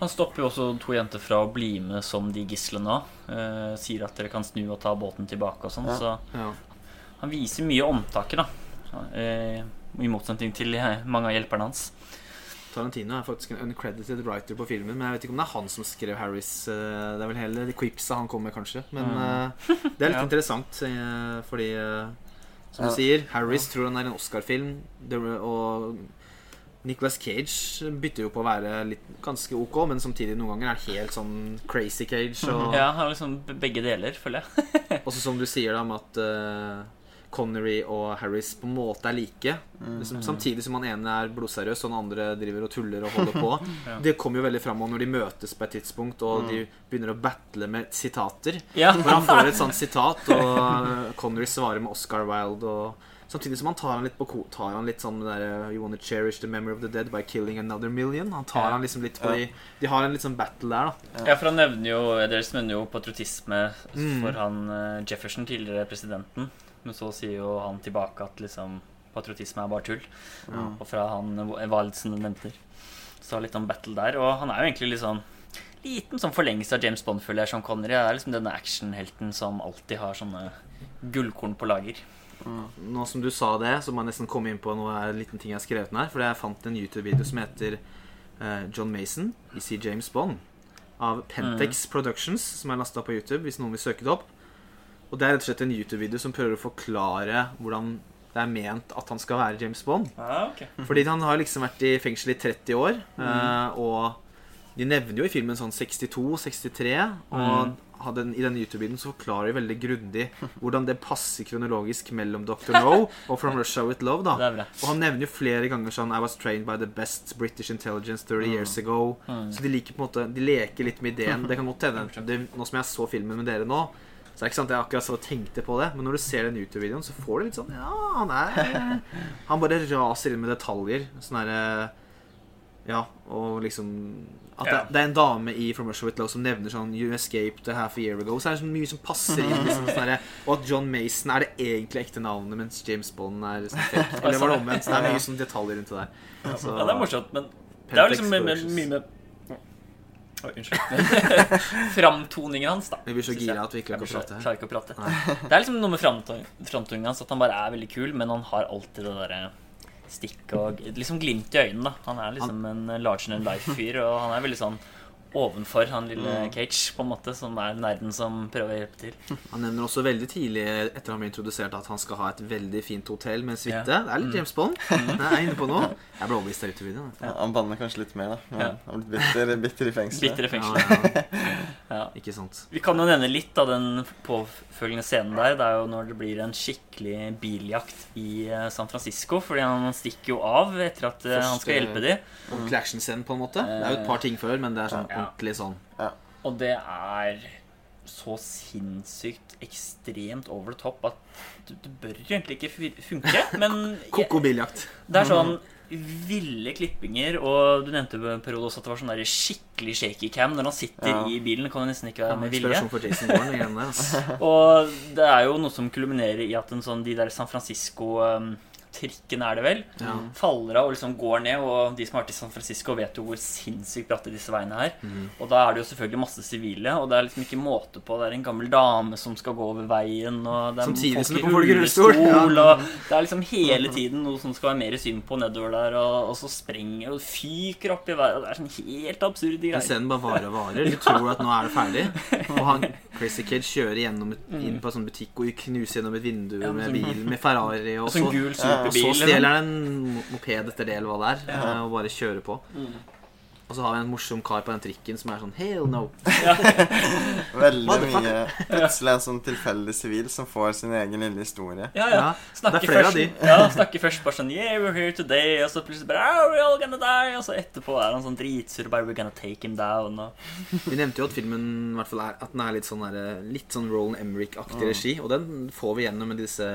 Han stopper jo også to jenter fra å bli med som de gislene òg. Eh, sier at dere kan snu og ta båten tilbake og sånn. Ja. Så ja. han viser mye omtanke, da. Eh, I motsetning til eh, mange av hjelperne hans. Tarantino er faktisk en uncredited writer på filmen, men jeg vet ikke om det er han som skrev Harris. eh, Det er vel heller de quipsa han kom med, kanskje. Men Mm. eh, det er litt Ja. interessant, fordi Som du Ja. sier, Harris tror han er en Oscar-film, og Nicholas Cage bytter jo på å være litt ganske ok, men samtidig noen ganger er helt sånn crazy Cage. Og Ja, han har liksom begge deler, føler jeg. også som du sier da, med at eh, Connery og Harris på en måte er like. Liksom, samtidig som han ene er blodseriøs, og den andre driver og tuller og holder på. Ja. Det kommer jo veldig fram når de møtes på et tidspunkt, og de begynner å battle med sitater. Ja. Når han får et sånt sitat, og Connery svarer med Oscar Wilde og Samtidig som han tar han litt på Tar han litt sånn det der You wanna cherish the memory of the dead by killing another million. Han tar Ja. han liksom litt på de De har en litt sånn battle der, da. Ja, for han nevner jo Deres nevner jo patriotisme Mm. for han eh, Jefferson, tidligere presidenten. Men så sier jo han tilbake at liksom patriotisme er bare tull. Og fra han Wildsen nevnte. Så litt om battle der. Og han er jo egentlig litt sånn liten sånn forlengelse av James Bond, føler jeg, Sean Connery. Det er liksom denne actionhelten som alltid har sånne gullkorn på lager. Nå som du sa det, så må jeg nesten komme inn på noe en liten ting jeg har skrevet ned. For jeg fant en YouTube-video som heter eh, John Mason i See James Bond. Av Pentex Productions, som er lasta på YouTube, hvis noen vil søke det opp. Og det er rett og slett en YouTube-video som prøver å forklare hvordan det er ment at han skal være James Bond. Ah, okay. Fordi han har liksom vært i fengsel i 30 år, eh, og de nevner jo i filmen sånn 62-63. Og hadde, i denne YouTube-videoen så forklarer de veldig grundig hvordan det passer kronologisk mellom Dr. No og From Russia With Love. da. Og han nevner jo flere ganger sånn I was trained by the best British intelligence 30 years ago. Mm. Så de liker på en måte De leker litt med ideen. Det kan godt hende Nå som jeg så filmen med dere nå, så det er ikke sant jeg akkurat så tenkte på det. Men når du ser den YouTube-videoen, så får du litt sånn Ja, han er Han bare raser inn med detaljer. Sånn herre Ja, og liksom At det, det er en dame i From Russia With Love som nevner sånn You escaped a half a year ago. Så er det så mye som passer inn. Liksom, sånn derre- og at John Mason er det egentlig ekte navnet, mens James Bond er sånn. Eller var det omvendt? Så det er mye sånn detaljer rundt det der. Så, Ja, det er morsomt, men det er liksom mye med Oi, unnskyld. Framtoningen hans, da. Vi blir så gira at vi ikke klarer å prate klarer ikke å prate. Det er liksom noe med framtoning- framtoningen hans at han bare er veldig kul, men han har alltid det derre stikk og liksom glimt i øynene. da Han er liksom en larger than life-fyr, og han er veldig sånn ovenfor han lille Cage, på en måte, som er nerden som prøver å hjelpe til. Han nevner også veldig tidlig etter han ble introdusert at han skal ha et veldig fint hotell med en suite. Ja. Det er litt James Bond. Jeg er inne på noe. Jeg ble overbevist av YouTube-videoen. Ja, han banner kanskje litt mer, da. Men Ja. Han har blitt bitter, bitter i fengselet. Bitter Ja, fengsel. ja, Ja. ikke sant. Vi kan jo nevne litt av den påfølgende scenen der. Det er jo når det blir en skikkelig biljakt i eh, San Francisco. Fordi han stikker jo av etter at eh, han skal hjelpe dem. Ordentlig actionscene, på en måte. Det er jo et par ting før, men det er sånn Ja. Ordentlig sånn Og det er så sinnssykt ekstremt over the top at det, det bør egentlig ikke funke. Men Koko biljakt. det er sånn ville klippinger, og du nevnte på en periode også at det var sånn der skikkelig shaky cam når han sitter Ja. i bilen. Kan jo nesten ikke være med vilje. For Jason Bourne. de altså. Og det er jo noe som kulminerer i at en sånn, de der San Francisco-trikken er det vel, Ja. faller av og liksom går ned. Og de som har vært i San Francisco, vet jo hvor sinnssykt bratte disse veiene er. Mm. Og da er det jo selvfølgelig masse sivile, og det er liksom ikke måte på. Det er en gammel dame som skal gå over veien, og det er Samtidig som det kommer folk i rullestol. og det er liksom hele tiden noe som skal være mer syn på nedover der, og, og så sprenger og fyker opp i været. Det er sånn helt absurde greier. scenen bare varer og varer. Du tror at nå er det ferdig. Og han Crazy Kid kjører gjennom inn på en sånn butikk og knuser gjennom et vindu Ja, med sånn- bil med Ferrari. Og Sånn så, bil. og så stjeler han en moped etter det, eller hva det er, eh, og bare kjører på. Og så har vi en morsom kar på den trikken som er sånn Hell no. Veldig mye Plutselig en sånn tilfeldig sivil som får sin egen lille historie. Ja, ja. Ja, Snakker det er flere av først, de. ja, snakker først bare sånn Yeah, we're here today. Og så plutselig bare oh, we're all gonna die. Og så etterpå er han sånn dritsur bare We're gonna take him down. Og... Vi nevnte jo at filmen i hvert fall er, at den er litt sånn, der, litt sånn Roland Emmerich-aktig regi. Og den får vi gjennom med disse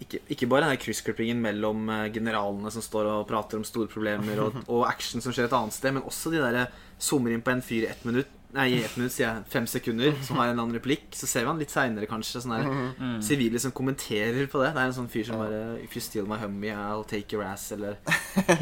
ikke, ikke bare den her kryssklippingen mellom eh, generalene som står og prater om store problemer, og, og action som skjer et annet sted, men også de der zoomer inn på en fyr i ett minutt, Nei, i ett minutt, sier jeg. Fem sekunder, som har en eller annen replikk. Så ser vi han litt seinere, kanskje. Sånne der Mm. sivile som kommenterer på det. Det er en sånn fyr som bare If you steal my hummy, I'll take your ass. Eller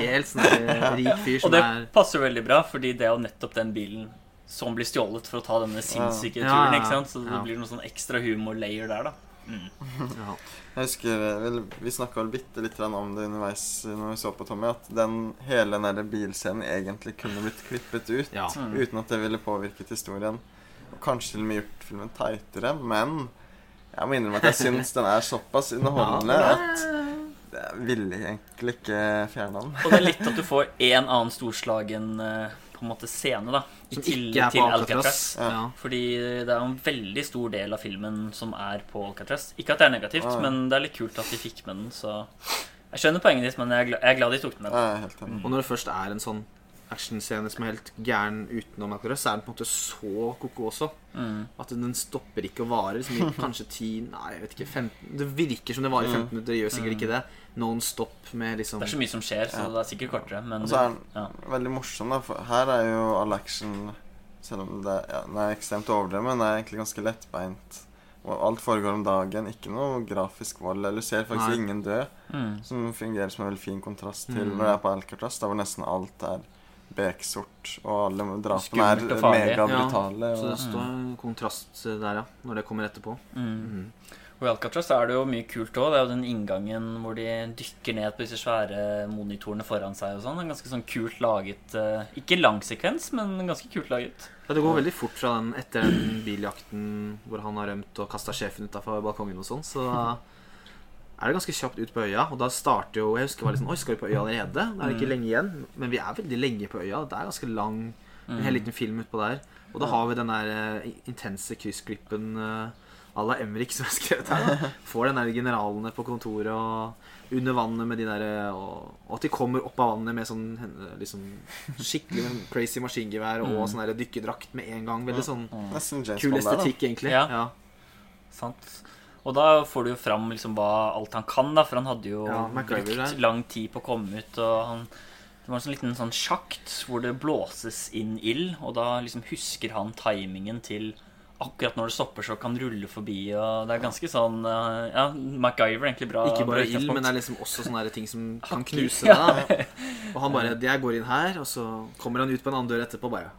helt sånn der rik fyr Og det er passer veldig bra, fordi det er jo nettopp den bilen som blir stjålet for å ta denne sinnssyke turen. ikke sant? Så det blir noe sånn ekstra humor-layer der, da. ja. Jeg husker, eh, vel, Vi snakka vel bitte litt om det underveis når vi så på Tommy, at den hele den der bilscenen egentlig kunne blitt klippet ut. ja. Mm. Uten at det ville påvirket historien. Og kanskje til og med gjort filmen teitere, men jeg må innrømme at jeg syns den er såpass underholdende at jeg ville egentlig ikke fjerne den. Og det er litt at du får en annen storslagen eh, på en måte scene, da. I Som er på til Alcatraz. Ja. Ja. Fordi det er en veldig stor del av filmen som er på Alcatraz. Ikke at det er negativt, ja. men det er litt kult at de fikk med den, så Jeg skjønner poenget ditt, men jeg er glad, jeg er glad de tok den med. Ja, mm. Og når det først er en sånn actionscene som er helt gæren utenom Alcatraz, så er den på en måte så ko-ko også. Mm. At den stopper ikke å vare liksom, i kanskje 10 Nei, jeg vet ikke 15 Det virker som det varer i 15 minutter, det gjør sikkert ikke det. Non stop med liksom Det er så mye som skjer, så Ja. det er sikkert kortere. Men Og så er den ja. veldig morsom, da. For her er jo all action Selv om det, ja, den er ekstremt overdrevet, men det er egentlig ganske lettbeint. Og alt foregår om dagen. Ikke noe grafisk vold. Eller du ser faktisk Nei. ingen dø. mm. Som fungerer som en veldig fin kontrast til Mm. når det er på Alcatraz, der hvor nesten alt er beksort, og alle drapene er megabrutale. Så det står en kontrast der, ja. Når det kommer etterpå. Mm. Og i Alcatraz er det jo mye kult òg. Det er jo den inngangen hvor de dykker ned på disse svære monitorene foran seg og sånn. En ganske sånn kult laget eh, Ikke lang sekvens, men ganske kult laget. Ja, det går veldig fort fra den etter den biljakten hvor han har rømt og kasta sjefen utafor balkongen og sånn, så er det ganske kjapt ut på øya. Og da starter jo Jeg husker jeg var litt sånn Oi, skal vi på øya allerede? Da er det ikke Mm. lenge igjen. Men vi er veldig lenge på øya. Det er ganske lang En Mm. hel liten film utpå der. Og da har vi den der eh, intense kryssklippen uh, à la Emrik som er skrevet her. Får den der generalene på kontoret og under vannet med de der eh, Og, og at de kommer opp av vannet med sånn liksom skikkelig med crazy maskingevær og Mm. sånn dykkerdrakt med en gang. Veldig sånn Mm. Kul estetikk, egentlig. Ja. Ja. Sant. Og da får du jo fram liksom hva alt han kan, da, for han hadde jo Ja, brukt der. lang tid på å komme ut. Og han, det var en sånn liten sånn sjakt hvor det blåses inn ild, og da liksom husker han timingen til akkurat når det stopper, så kan rulle forbi. Og det er ganske sånn eh, Ja, MacGyver er egentlig bra. Ikke bare ild, men det er liksom også sånne ting som kan knuse deg. da. Og han bare Jeg går inn her, og så kommer han ut på en annen dør etterpå bare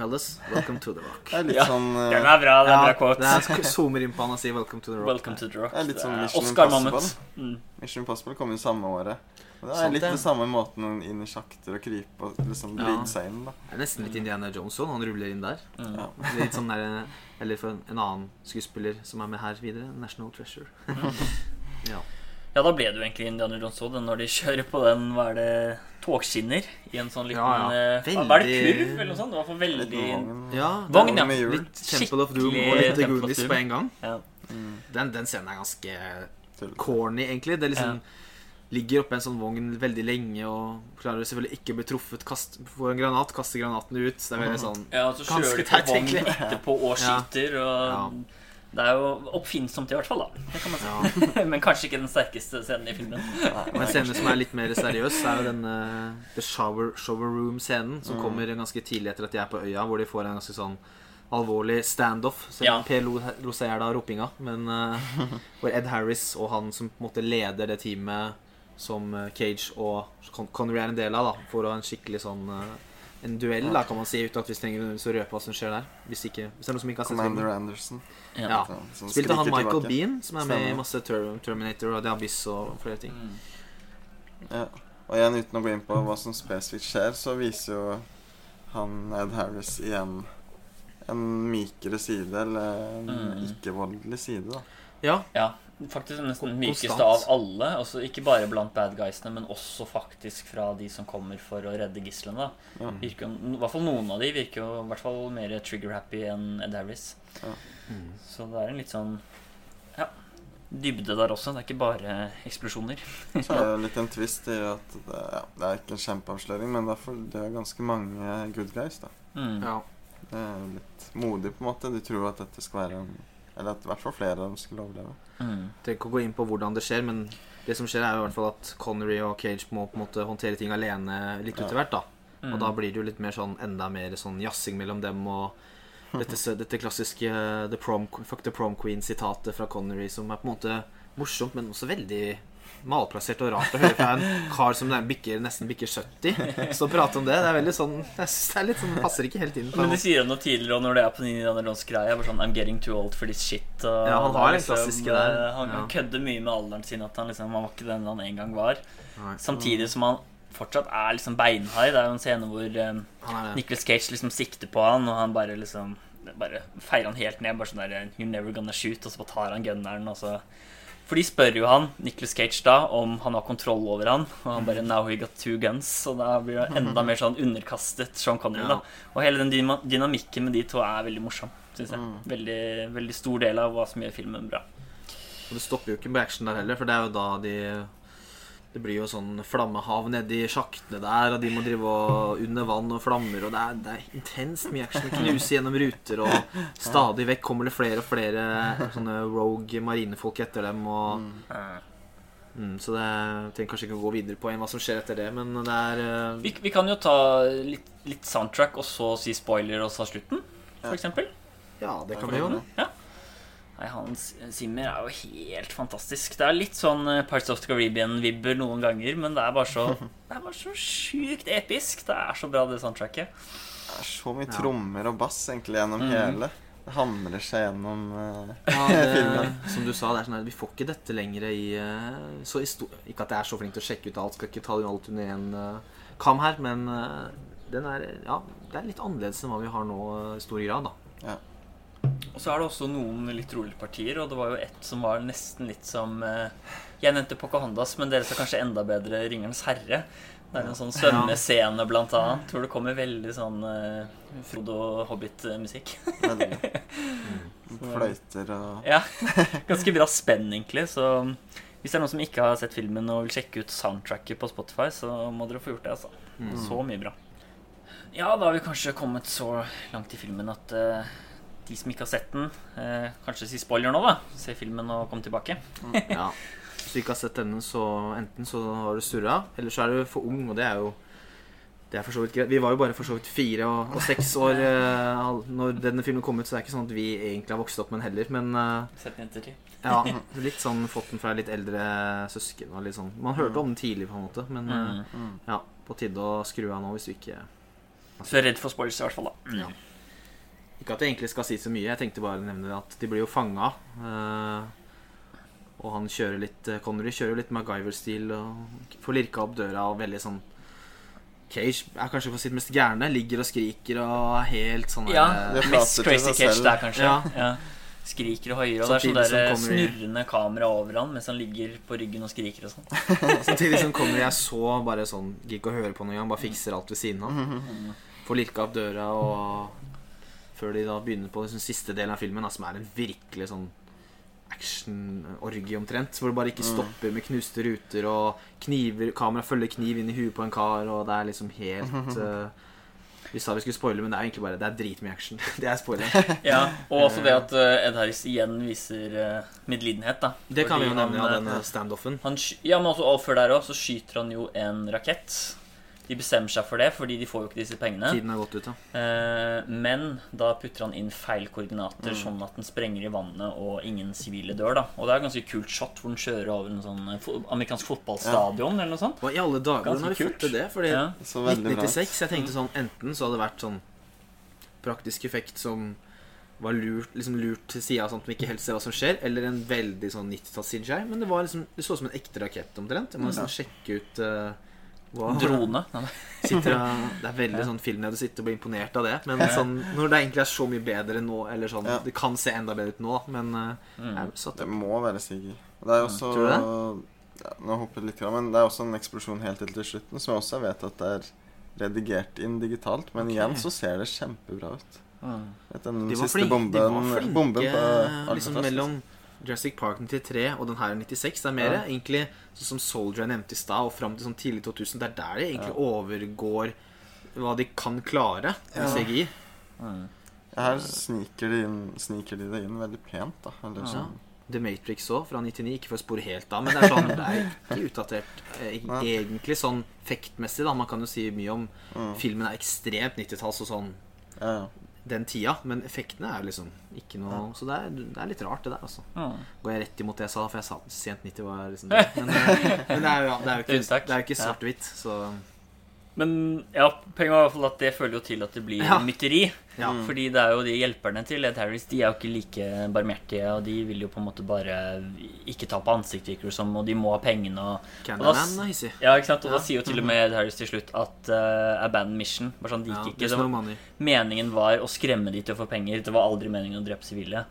Fellas, welcome to the rock. Det er litt Ja, sånn uh, Den er bra. Det er bra quote. det er, zoomer inn på han og sier 'welcome to the rock'. Welcome to the rock. Det er litt sånn Mission Oscar Impossible. Mm. Mission Impossible kom jo samme året. Det er litt det. det samme måten inn i sjakter og krype og liksom Ja. vride seg inn, da. Det er nesten litt Indiana Jones òg, han ruller inn der. Mm. Ja. Litt sånn der, Eller for en, en annen skuespiller som er med her videre. National Treasure. ja. Ja, da ble det jo egentlig Indiana Jones òg, når de kjører på den hva er det, togskinner i en sånn liten Ja, ja. Veldig... Hva er det, kurv eller noe sånt? Det var for veldig ja Vogn, ja. Litt Temple of Doom og litt The Goonies på en gang. ja. Mm, Den, den scenen er ganske corny, egentlig. Det er liksom Ligger oppe en sånn vogn veldig lenge og klarer selvfølgelig ikke å bli truffet. Kast, får en granat, kaster granaten ut. Det er veldig sånn ja, og så kjører de på vogn etterpå og Ja. skyter, og Det er jo oppfinnsomt i hvert fall, da. Det kan man si. ja. Men kanskje ikke den sterkeste scenen i filmen. Og en scene som er litt mer seriøs, er jo den eh, The Shower, shower Room-scenen, som Mm. kommer ganske tidlig etter at de er på øya, hvor de får en ganske sånn alvorlig standoff. Selv Ja. om Per Losé er i av ropinga. Men uh, hvor Ed Harris og han som på en måte leder det teamet som eh, Cage og Connery er en del av, da, for å ha en skikkelig sånn eh, En duell, da, kan man si, uten at vi trenger å røpe hva som skjer der. Hvis, ikke, hvis det er noe som ikke har sett Commander filmen. Anderson. Ja. Ja. som Spilte han Michael tilbake. Bean, som er med i masse Terminator og The Abyss og flere ting. Mm. Ja. Og igjen, uten å gå inn på hva som spesifikt skjer, så viser jo han Ed Harris igjen en mykere side, eller en Mm. ikke-voldelig side, da. Ja, Ja, faktisk nesten den mykeste av alle. Også, Ikke bare blant bad guysene, men også faktisk fra de som kommer for å redde gislene. Ja. Virker, I hvert fall noen av de virker jo i hvert fall mer trigger-happy enn Ed Harris. Ja. Mm. Så det er en litt sånn ja, dybde der også. Det er ikke bare eksplosjoner. Så er det litt en twist i at det, ja, det er ikke en kjempeavsløring, men derfor det er ganske mange good guys, da. Mm. ja. Det er litt modig, på en måte. Du tror at dette skal være en Eller at i hvert fall flere av dem skulle overleve. Mm. trenger å gå inn på hvordan det skjer, men det som skjer, er jo i hvert fall at Connery og Cage må på en måte håndtere ting alene litt Ja. utover hvert. da Mm. Og da blir det jo litt mer sånn enda mer sånn jazzing mellom dem, og dette, dette klassiske eh, the prom, Fuck the prom queen-sitatet fra Connery, som er på en måte morsomt, men også veldig malplassert og rart å høre fra en kar som bikker, nesten bikker 70. Så prate om det, det er veldig sånn Jeg synes det er litt sånn, passer ikke helt inn. På Men du sier noe tidligere og når det er på Jones-greia. Bare sånn I'm getting too old for this shit. Ja, han har den klassiske der. eh, Han, Ja. kødder mye med alderen sin. At han liksom Han var ikke den han en gang var. Nei. Samtidig som han fortsatt er liksom beinhard. Det er jo en scene hvor um, det. Nicholas Cage liksom sikter på han, og han bare liksom Bare feirer han helt ned. Bare sånn der You're never gonna shoot. Og så bare tar han gunneren, og så For de spør jo han, Nicholas Cage, da om han har kontroll over han. Og han bare Now he got two guns. Og da blir det enda mer sånn underkastet Sean Connery. Ja. da Og hele den dynamikken med de to er veldig morsom, syns jeg. Mm. Veldig, veldig stor del av hva som gjør filmen bra. Og det stopper jo ikke med action der heller, for det er jo da de Det blir jo sånn flammehav nedi sjaktene der, og de må drive og under vann og flammer, og det er, det er intenst mye action. Knuse gjennom ruter, og stadig vekk kommer det flere og flere sånne rogue marinefolk etter dem, og mm, Så det trenger kanskje ikke å gå videre på enn hva som skjer etter det, men det er uh... Vi, vi kan jo ta litt, litt soundtrack, og så si spoiler, og så slutten, for eksempel. Ja, det kan vi jo. Ja. Nei, Hans Zimmer er jo helt fantastisk. Det er litt sånn eh, Parts of the Caribbean-vibber noen ganger, men det er bare så Det er bare så sjukt episk. Det er så bra, det soundtracket. Det er så mye Ja. trommer og bass egentlig gjennom Mhm. hele. Det hamrer seg gjennom uh, Ja, det, filmen. som du sa, det er sånn her, vi får ikke dette lenger i uh, så Ikke at jeg er så flink til å sjekke ut alt, skal ikke ta alt under én uh, kam her, men uh, den er Ja, det er litt annerledes enn hva vi har nå i stor grad, da. Og så er det også noen litt rolige partier, og det var jo ett som var nesten litt som eh, Jeg nevnte Pocahontas, men dere sa kanskje enda bedre Ringenes herre. Det er en sånn svømmescene, blant annet, Tror det kommer veldig sånn uh, Frodo Hobbit-musikk. Fløyter og Ja, ganske bra spenn, egentlig. Så hvis det er noen som ikke har sett filmen og vil sjekke ut soundtracket på Spotify, så må dere få gjort det. altså. Mm. Så mye bra. Ja, da har vi kanskje kommet så langt i filmen at eh, de som ikke har sett den, eh, kanskje si spoiler nå, da. Se filmen og komme tilbake. Ja. Hvis du ikke har sett denne, så enten så har du surra, eller så er du for ung, og det er jo det er for så vidt greit. Vi var jo bare for så vidt fire og, og seks år eh, når denne filmen kom ut, så det er ikke sånn at vi egentlig har vokst opp med den heller. Men eh, Sett den etter tid. ja, litt sånn fått den fra litt eldre søsken. Og litt sånn. Man hørte om den tidlig, på en måte, men eh, Mm. mm. ja, på tide å skru av nå hvis du ikke Så er redd for spoilers, i hvert fall. da. Ja. Ikke at jeg egentlig skal si så mye, jeg tenkte bare å nevne at de blir jo fanga. og han kjører litt eh, Connery kjører jo litt MacGyver-stil og får lirka opp døra og veldig sånn Cage er kanskje på sitt mest gærne. Ligger og skriker og er helt sånn Ja, der, Det eh, Mest Crazy Cage selv. der, kanskje. Ja. Ja. Skriker og hoier, og det er sånn der snurrende kamera over han mens han ligger på ryggen og skriker og sånn. Samtidig som Connery er så bare sånn Gikk og å høre på noe han bare fikser alt ved siden av. Får lirka opp døra og Før de da begynner på den siste delen av filmen, da, som er en virkelig sånn action-orgie omtrent. Hvor det bare ikke stopper med knuste ruter og kniver Kamera følger kniv inn i huet på en kar, og det er liksom helt uh, Vi sa vi skulle spoile, men det er egentlig bare Det er dritmye action. Det er spoiler. Ja, Og også det at eh, Ed Harris igjen viser uh, medlidenhet, da. Det kan vi jo nevne, ja, han, denne eh, standoffen. han, ja, men også og før der også, så skyter han jo en rakett. De bestemmer seg for det, fordi de får jo ikke disse pengene. Tiden er gått ut, ja. Eh, men da putter han inn feil koordinater, sånn at den sprenger i vannet og ingen sivile dør. da Og det er et ganske kult shot hvor den kjører over en sånn eh, amerikansk fotballstadion eller noe sånt. Hva i alle dager Ganske har de fått til det? Fordi Ja. Så veldig bra. 1996, jeg tenkte sånn Enten så hadde det vært sånn praktisk effekt som var lurt, liksom lurt til sida, sånn at man ikke helt ser hva som skjer, eller en veldig sånn 90-talls CGI. Men det var liksom Det så ut som en ekte rakett omtrent. Jeg må nesten sjekke ut eh, hva Drone. Sitter Det er veldig sånn film der du sitter og blir imponert av det. Men sånn, når det egentlig er så mye bedre nå, eller sånn Ja. Det kan se enda bedre ut nå, men uh, Mm. Det må være CGI. Det er også Tror du ja, Nå hopper jeg litt, men det er også en eksplosjon helt til slutten som jeg også vet at det er redigert inn digitalt. Men okay. igjen så ser det kjempebra ut. Mm. Den De var siste bomben, de var flinke bomben på Alcatraz, liksom mellom Jurassic Park 93 og den her 96. Det er mer Ja. egentlig sånn som Soldier jeg nevnte i stad, og fram til sånn tidlig 2000. Det er der de egentlig Ja. overgår hva de kan klare med Ja. CGI. Mm. Ja, Her sniker de, inn, sniker de det inn veldig pent, da. Eller Ja. sånn. The Matrix òg, fra 99. Ikke for å spore helt av, men det er sånn Det er ikke utdatert eh, egentlig sånn fektmessig, da. Man kan jo si mye om Mm. filmen er ekstremt 90-talls og sånn Ja, ja. Den tida, men effektene er jo liksom ikke noe Så det er, det er litt rart, det der, altså. Mm. Går jeg rett imot det jeg sa, for jeg sa sent 90 var liksom det. Men, eh, men det er jo, ja, det er jo ikke, det er jo ikke svart-hvitt, så Men ja, poenget var i hvert fall at det føler jo til at det blir Ja. mytteri. ja. Fordi det er jo de hjelperne til Ed Harris De er jo ikke like barmhjertige, og de vil jo på en måte bare ikke ta på ansiktet, virker det som, og de må ha pengene og Og da. Ja, ikke sant? Og Ja. da sier jo til og med Ed Harris til slutt at uh, abandon mission. Bare sånn, Ja, gikk ikke. Det var, meningen var å skremme de til å få penger. Det var aldri meningen å drepe sivile.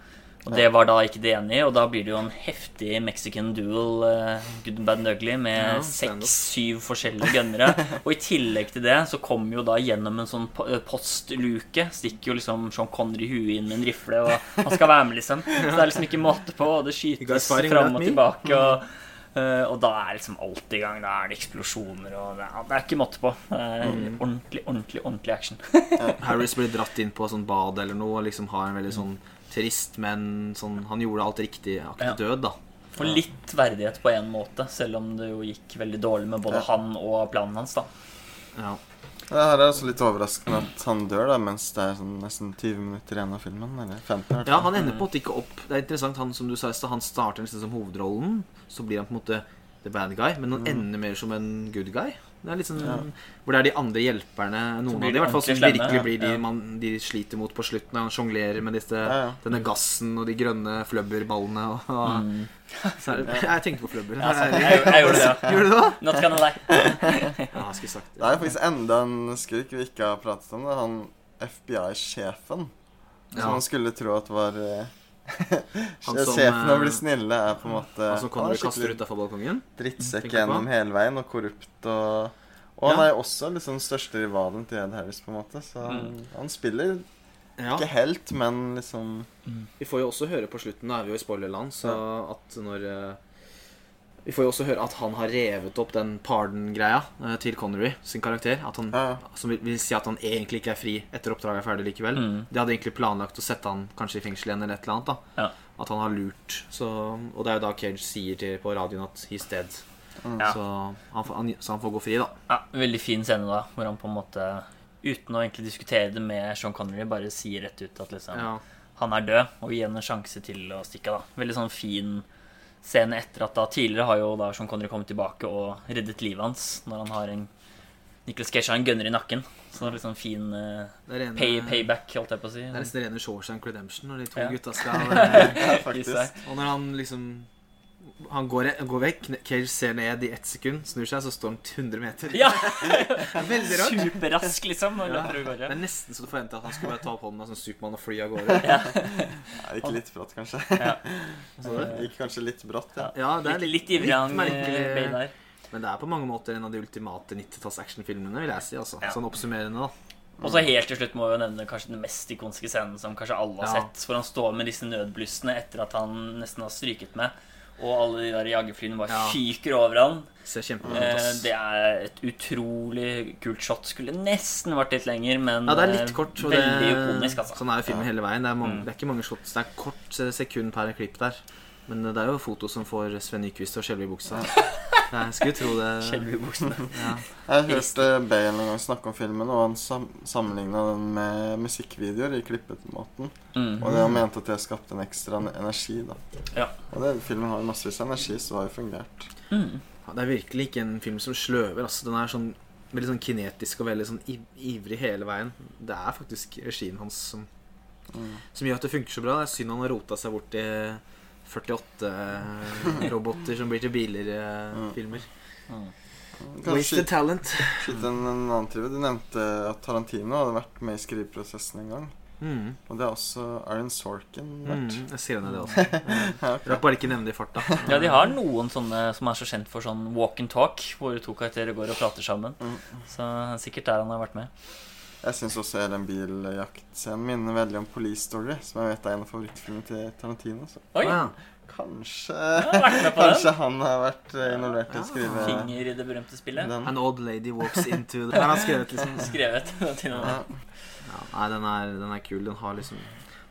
Og det var da ikke det enige i, og da blir det jo en heftig Mexican duel, uh, good and bad and ugly, med Ja, seks-syv forskjellige gunnere. og i tillegg til det så kommer jo da gjennom en sånn eh, postluke Stikker jo liksom Sean Connery huet inn med en rifle, og han skal være med, liksom. Så det er liksom ikke måte på, og det skytes fram og tilbake. og Uh, og da er liksom alt i gang. Da er det eksplosjoner, og det er, det er ikke måte på. Det er Mm. Ordentlig, ordentlig ordentlig action. Harris blir dratt inn på sånn bad eller noe og liksom har en veldig sånn trist, men sånn Han gjorde alt riktig-aktig Ja. død, da. Og litt verdighet på en måte, selv om det jo gikk veldig dårlig med både Ja. han og planen hans. da Ja. Det her er også litt overraskende at han dør da mens det er sånn nesten 20 minutter igjen av filmen. Eller 15. i ja, han ender på en måte ikke opp Det er interessant, han som du sa i stad, han starter nesten som hovedrollen. Så blir han på en måte the bad guy, men han ender mer som en good guy. Det er litt sånn, Ja. Hvor det er de andre hjelperne, noen av de i hvert fall, som virkelig blir de ja. man de sliter mot på slutten. når Han sjonglerer med disse, Ja, denne gassen og de grønne fløbberballene. Og, og, Mm. så er det, jeg tenkte på fløbber. Jeg, gjorde- jeg gjorde det. Gjorde du det? Not gonna lie. Ja, jeg skulle sagt Det er faktisk enda en skurk vi ikke har pratet om. det Han FBI-sjefen. Som man skulle tro at var eh, Sjefen å bli eh, snille er på en måte Han som kommer er og kaster utafor balkongen? drittsekk gjennom hele veien og korrupt og Og han Ja. er også liksom største rivalen til Ed Harris, på en måte. Så han, Mm. han spiller Ja. ikke helt, men liksom Vi får jo også høre på slutten, da er vi jo i spoilerland, så at når eh, Vi får jo også høre at han har revet opp den pardon-greia eh, til Connery sin karakter. At han, Ja. Som vil, vil si at han egentlig ikke er fri etter oppdraget er ferdig likevel. Mm. De hadde egentlig planlagt å sette han kanskje i fengsel igjen eller et eller annet. da Ja. At han har lurt. Så, og det er jo da Cage sier til, på radioen at he's dead. Ja. Så, han, han, så han får gå fri, da. Ja, Veldig fin scene, da, hvor han på en måte, uten å egentlig diskutere det med Sean Connery, bare sier rett ut at liksom Ja. han er død, og gir henne en sjanse til å stikke av. Veldig sånn fin scene etter at da tidligere har jo da Sean Connery kommet tilbake og reddet livet hans når han har en Nicholas Cage har en gunner i nakken. Så det er sånn fin uh, er rene, pay, payback, holdt jeg på å si. Det er nesten rene Shawshank Redemption når de to Ja. gutta skal uh, Ja. Og når han liksom Han går, går vekk, Cage ser ned i ett sekund, snur seg, så står han 100 meter. Ja! Er veldig rart. Superrask, liksom. Når Ja. Det er nesten så du forventer at han skulle bare ta opp hånden som Supermann og fly av gårde. Ja, det gikk litt brått, kanskje. Ja. Det, Det gikk kanskje litt brått, ja. ja, det er Litt, litt, litt ivrig han merkelig. eh, der. Men det er på mange måter en av de ultimate 90-talls actionfilmene, vil jeg si. altså Ja. Sånn oppsummerende, da. Og så helt til slutt må vi jo nevne kanskje den mest ikoniske scenen som kanskje alle har Ja. sett. Hvor han står med disse nødblussene etter at han nesten har stryket med. Og alle de der jagerflyene bare Ja. fyker over han. Ser. Eh, det er et utrolig kult shot. Skulle nesten vært litt lenger, men Ja, det er litt eh, kort. Veldig det, ikonisk, altså. Sånn er jo filmen hele veien. Det er, mange, Mm. det er ikke mange shots. Det er kort eh, sekund per klipp der. Men det er jo foto som får Sven Nyquist og skjelve i buksa. Jeg skulle tro det Skjelve i buksene. ja. Jeg hørte Bale en gang snakke om filmen, og han sam sammenligna den med musikkvideoer i klippemåten. Mm. Og det han mente at det skapte en ekstra energi, da. Ja. Og det, filmen har jo massevis av energi, så det har jo fungert. Mm. Ja, Det er virkelig ikke en film som sløver. Altså. Den er sånn veldig sånn kinetisk og veldig sånn ivrig hele veien. Det er faktisk regien hans som, Mm. som gjør at det funker så bra. Det er synd han har rota seg bort i 48 roboter som blir til biler-filmer. Mm. Mm. Wasted talent. skyte en, en annen trive. Du nevnte at Tarantino hadde vært med i skriveprosessen en gang. Mm. Og det har også Aaron Sorkin vært. Mm. Jeg skrev ned det også. Ja, okay. Jeg bare ikke nevne det i farta. Ja, de har noen sånne som er så kjent for sånn walk and talk, hvor to karakterer går og prater sammen. Mm. Så sikkert der han har vært med. Jeg syns også hele den biljaktscenen minner veldig om Police Story, som jeg vet er en av favorittfilmene til Tarantino. Så Oi! Ja. kanskje Kanskje den. han har vært eh, involvert i å skrive Finger i det berømte spillet. den. An old lady walks into the Her har han skrevet liksom Skrevet. Tarantino. Ja. ja, Nei, den er, den er kul. Den har liksom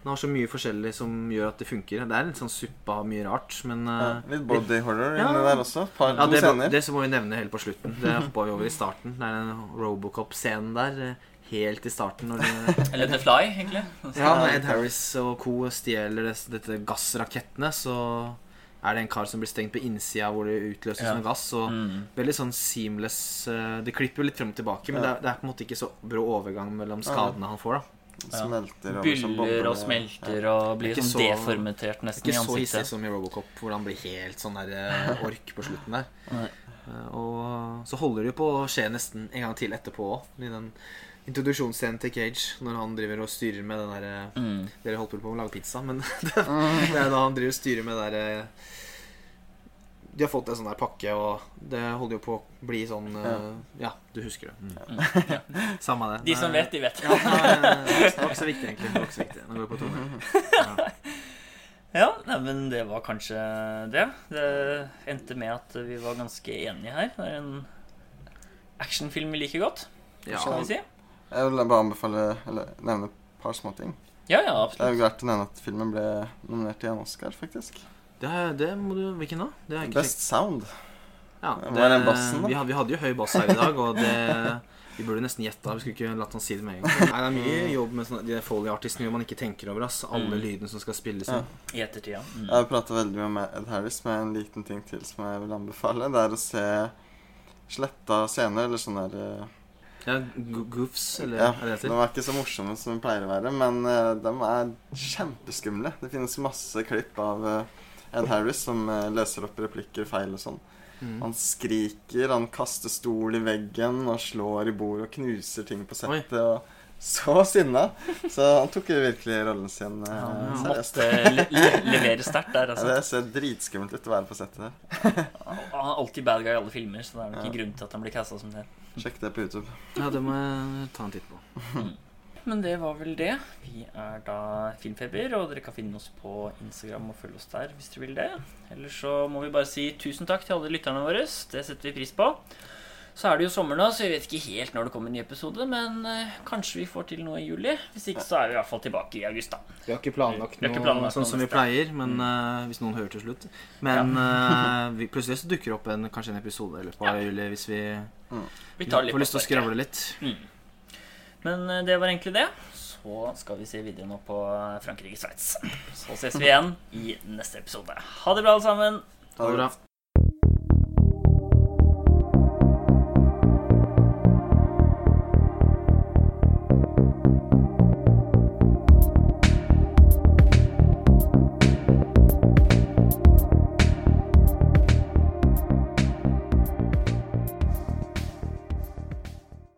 Den har så mye forskjellig som gjør at det funker. Det er litt sånn suppe av mye rart, men Ja, eh, litt body horror Ja. inni der også. Par, Ja, det, det så må vi nevne helt på slutten. Det hoppa vi over i starten. Det er den Robocop-scenen der. Helt i starten. Når det, Eller The Fly, egentlig. Altså, ja, når Ed Harris og co. stjeler det, dette gassrakettene, så er det en kar som blir stengt på innsida hvor det utløses Ja. noe gass. Og Mm. veldig sånn seamless eh, Det klipper jo litt frem og tilbake, men det er, det er på en måte ikke så brå overgang mellom skadene han får. da Ja. Smelter og Byller og smelter og blir sånn så- deformatert nesten i Ikke så hissig som i Robocop, hvor han blir helt sånn der eh, ork på slutten der. Nei. Eh, Og så holder det jo på å skje nesten en gang til etterpå òg. I den introduksjonsscenen til Cage, når han driver og styrer med den derre Mm. Dere holdt vel på med å lage pizza, men det, det er da han driver og styrer med det derre De har fått en sånn der pakke, og det holder jo på å bli sånn eh, Ja, du husker det. Mm. Samme det. De som vet, de vet. Ja, nei, det var ikke så viktig, egentlig. Det var ikke så viktig. Nå går vi på tomme. Ja. Ja, nei, men det var kanskje det. Det endte med at vi var ganske enige her. Det er en actionfilm vi liker godt, Ja. skal vi si. Jeg vil bare anbefale Eller nevne et par småting. Ja, ja, Det er absolutt. jo verdt å nevne at filmen ble nominert til en Oscar, faktisk. Det, er- det må du Hvilken da? Det er ikke Best Sound. Ja, det, den bassen, da? Vi, hadde, vi hadde jo høy bass her i dag, og det Vi burde nesten gjette. Vi skulle ikke latt han si det med en gang. Nei, det er mye jobb med sånne, de Foley-artistene man ikke tenker over. ass Alle Mm. lydene som skal spilles Ja. I ettertid, ja. Mm. Jeg har prata veldig mye med Ed Harris, med en liten ting til som jeg vil anbefale. Det er å se sletta scener, eller sånne der, eh, Ja, goofs, eller Ja, hva det heter. de er ikke så morsomme som de pleier å være, men uh, de er kjempeskumle. Det finnes masse klipp av uh, Ed Harris som uh, løser opp replikker feil og sånn. Mm. Han skriker, han kaster stol i veggen og slår i bordet og knuser ting på settet. Og så sinna! Så han tok virkelig rollen sin eh, Han seriøst. måtte le le levere sterkt der, Ja, altså. det ser dritskummelt ut å være på settet der. Han er alltid bad guy i alle filmer, så det er Ja. ikke grunn til at han blir casta som det. Sjekk det på YouTube. Ja, det må jeg ta en titt på. Men det var vel det. Vi er da Filmfeber, og dere kan finne oss på Instagram og følge oss der hvis dere vil det. Ellers så må vi bare si tusen takk til alle lytterne våre. Det setter vi pris på. Så er det jo sommer nå, så vi vet ikke helt når det kommer en ny episode, men eh, kanskje vi får til noe i juli. Hvis ikke, så er vi i hvert fall tilbake i august, da. Vi har ikke planlagt Vi ikke noe planlagt sånn noe som vi pleier, men eh, hvis noen hører til slutt. Men eh, vi, plutselig så dukker det opp en, kanskje en episode i løpet av Ja. juli hvis vi Vi tar litt får lyst til å skravle litt. Mm. Men det var egentlig det. Så skal vi se videre nå på Frankrike-Sveits. Så ses vi igjen i neste episode. Ha det bra, alle sammen. Ha det bra.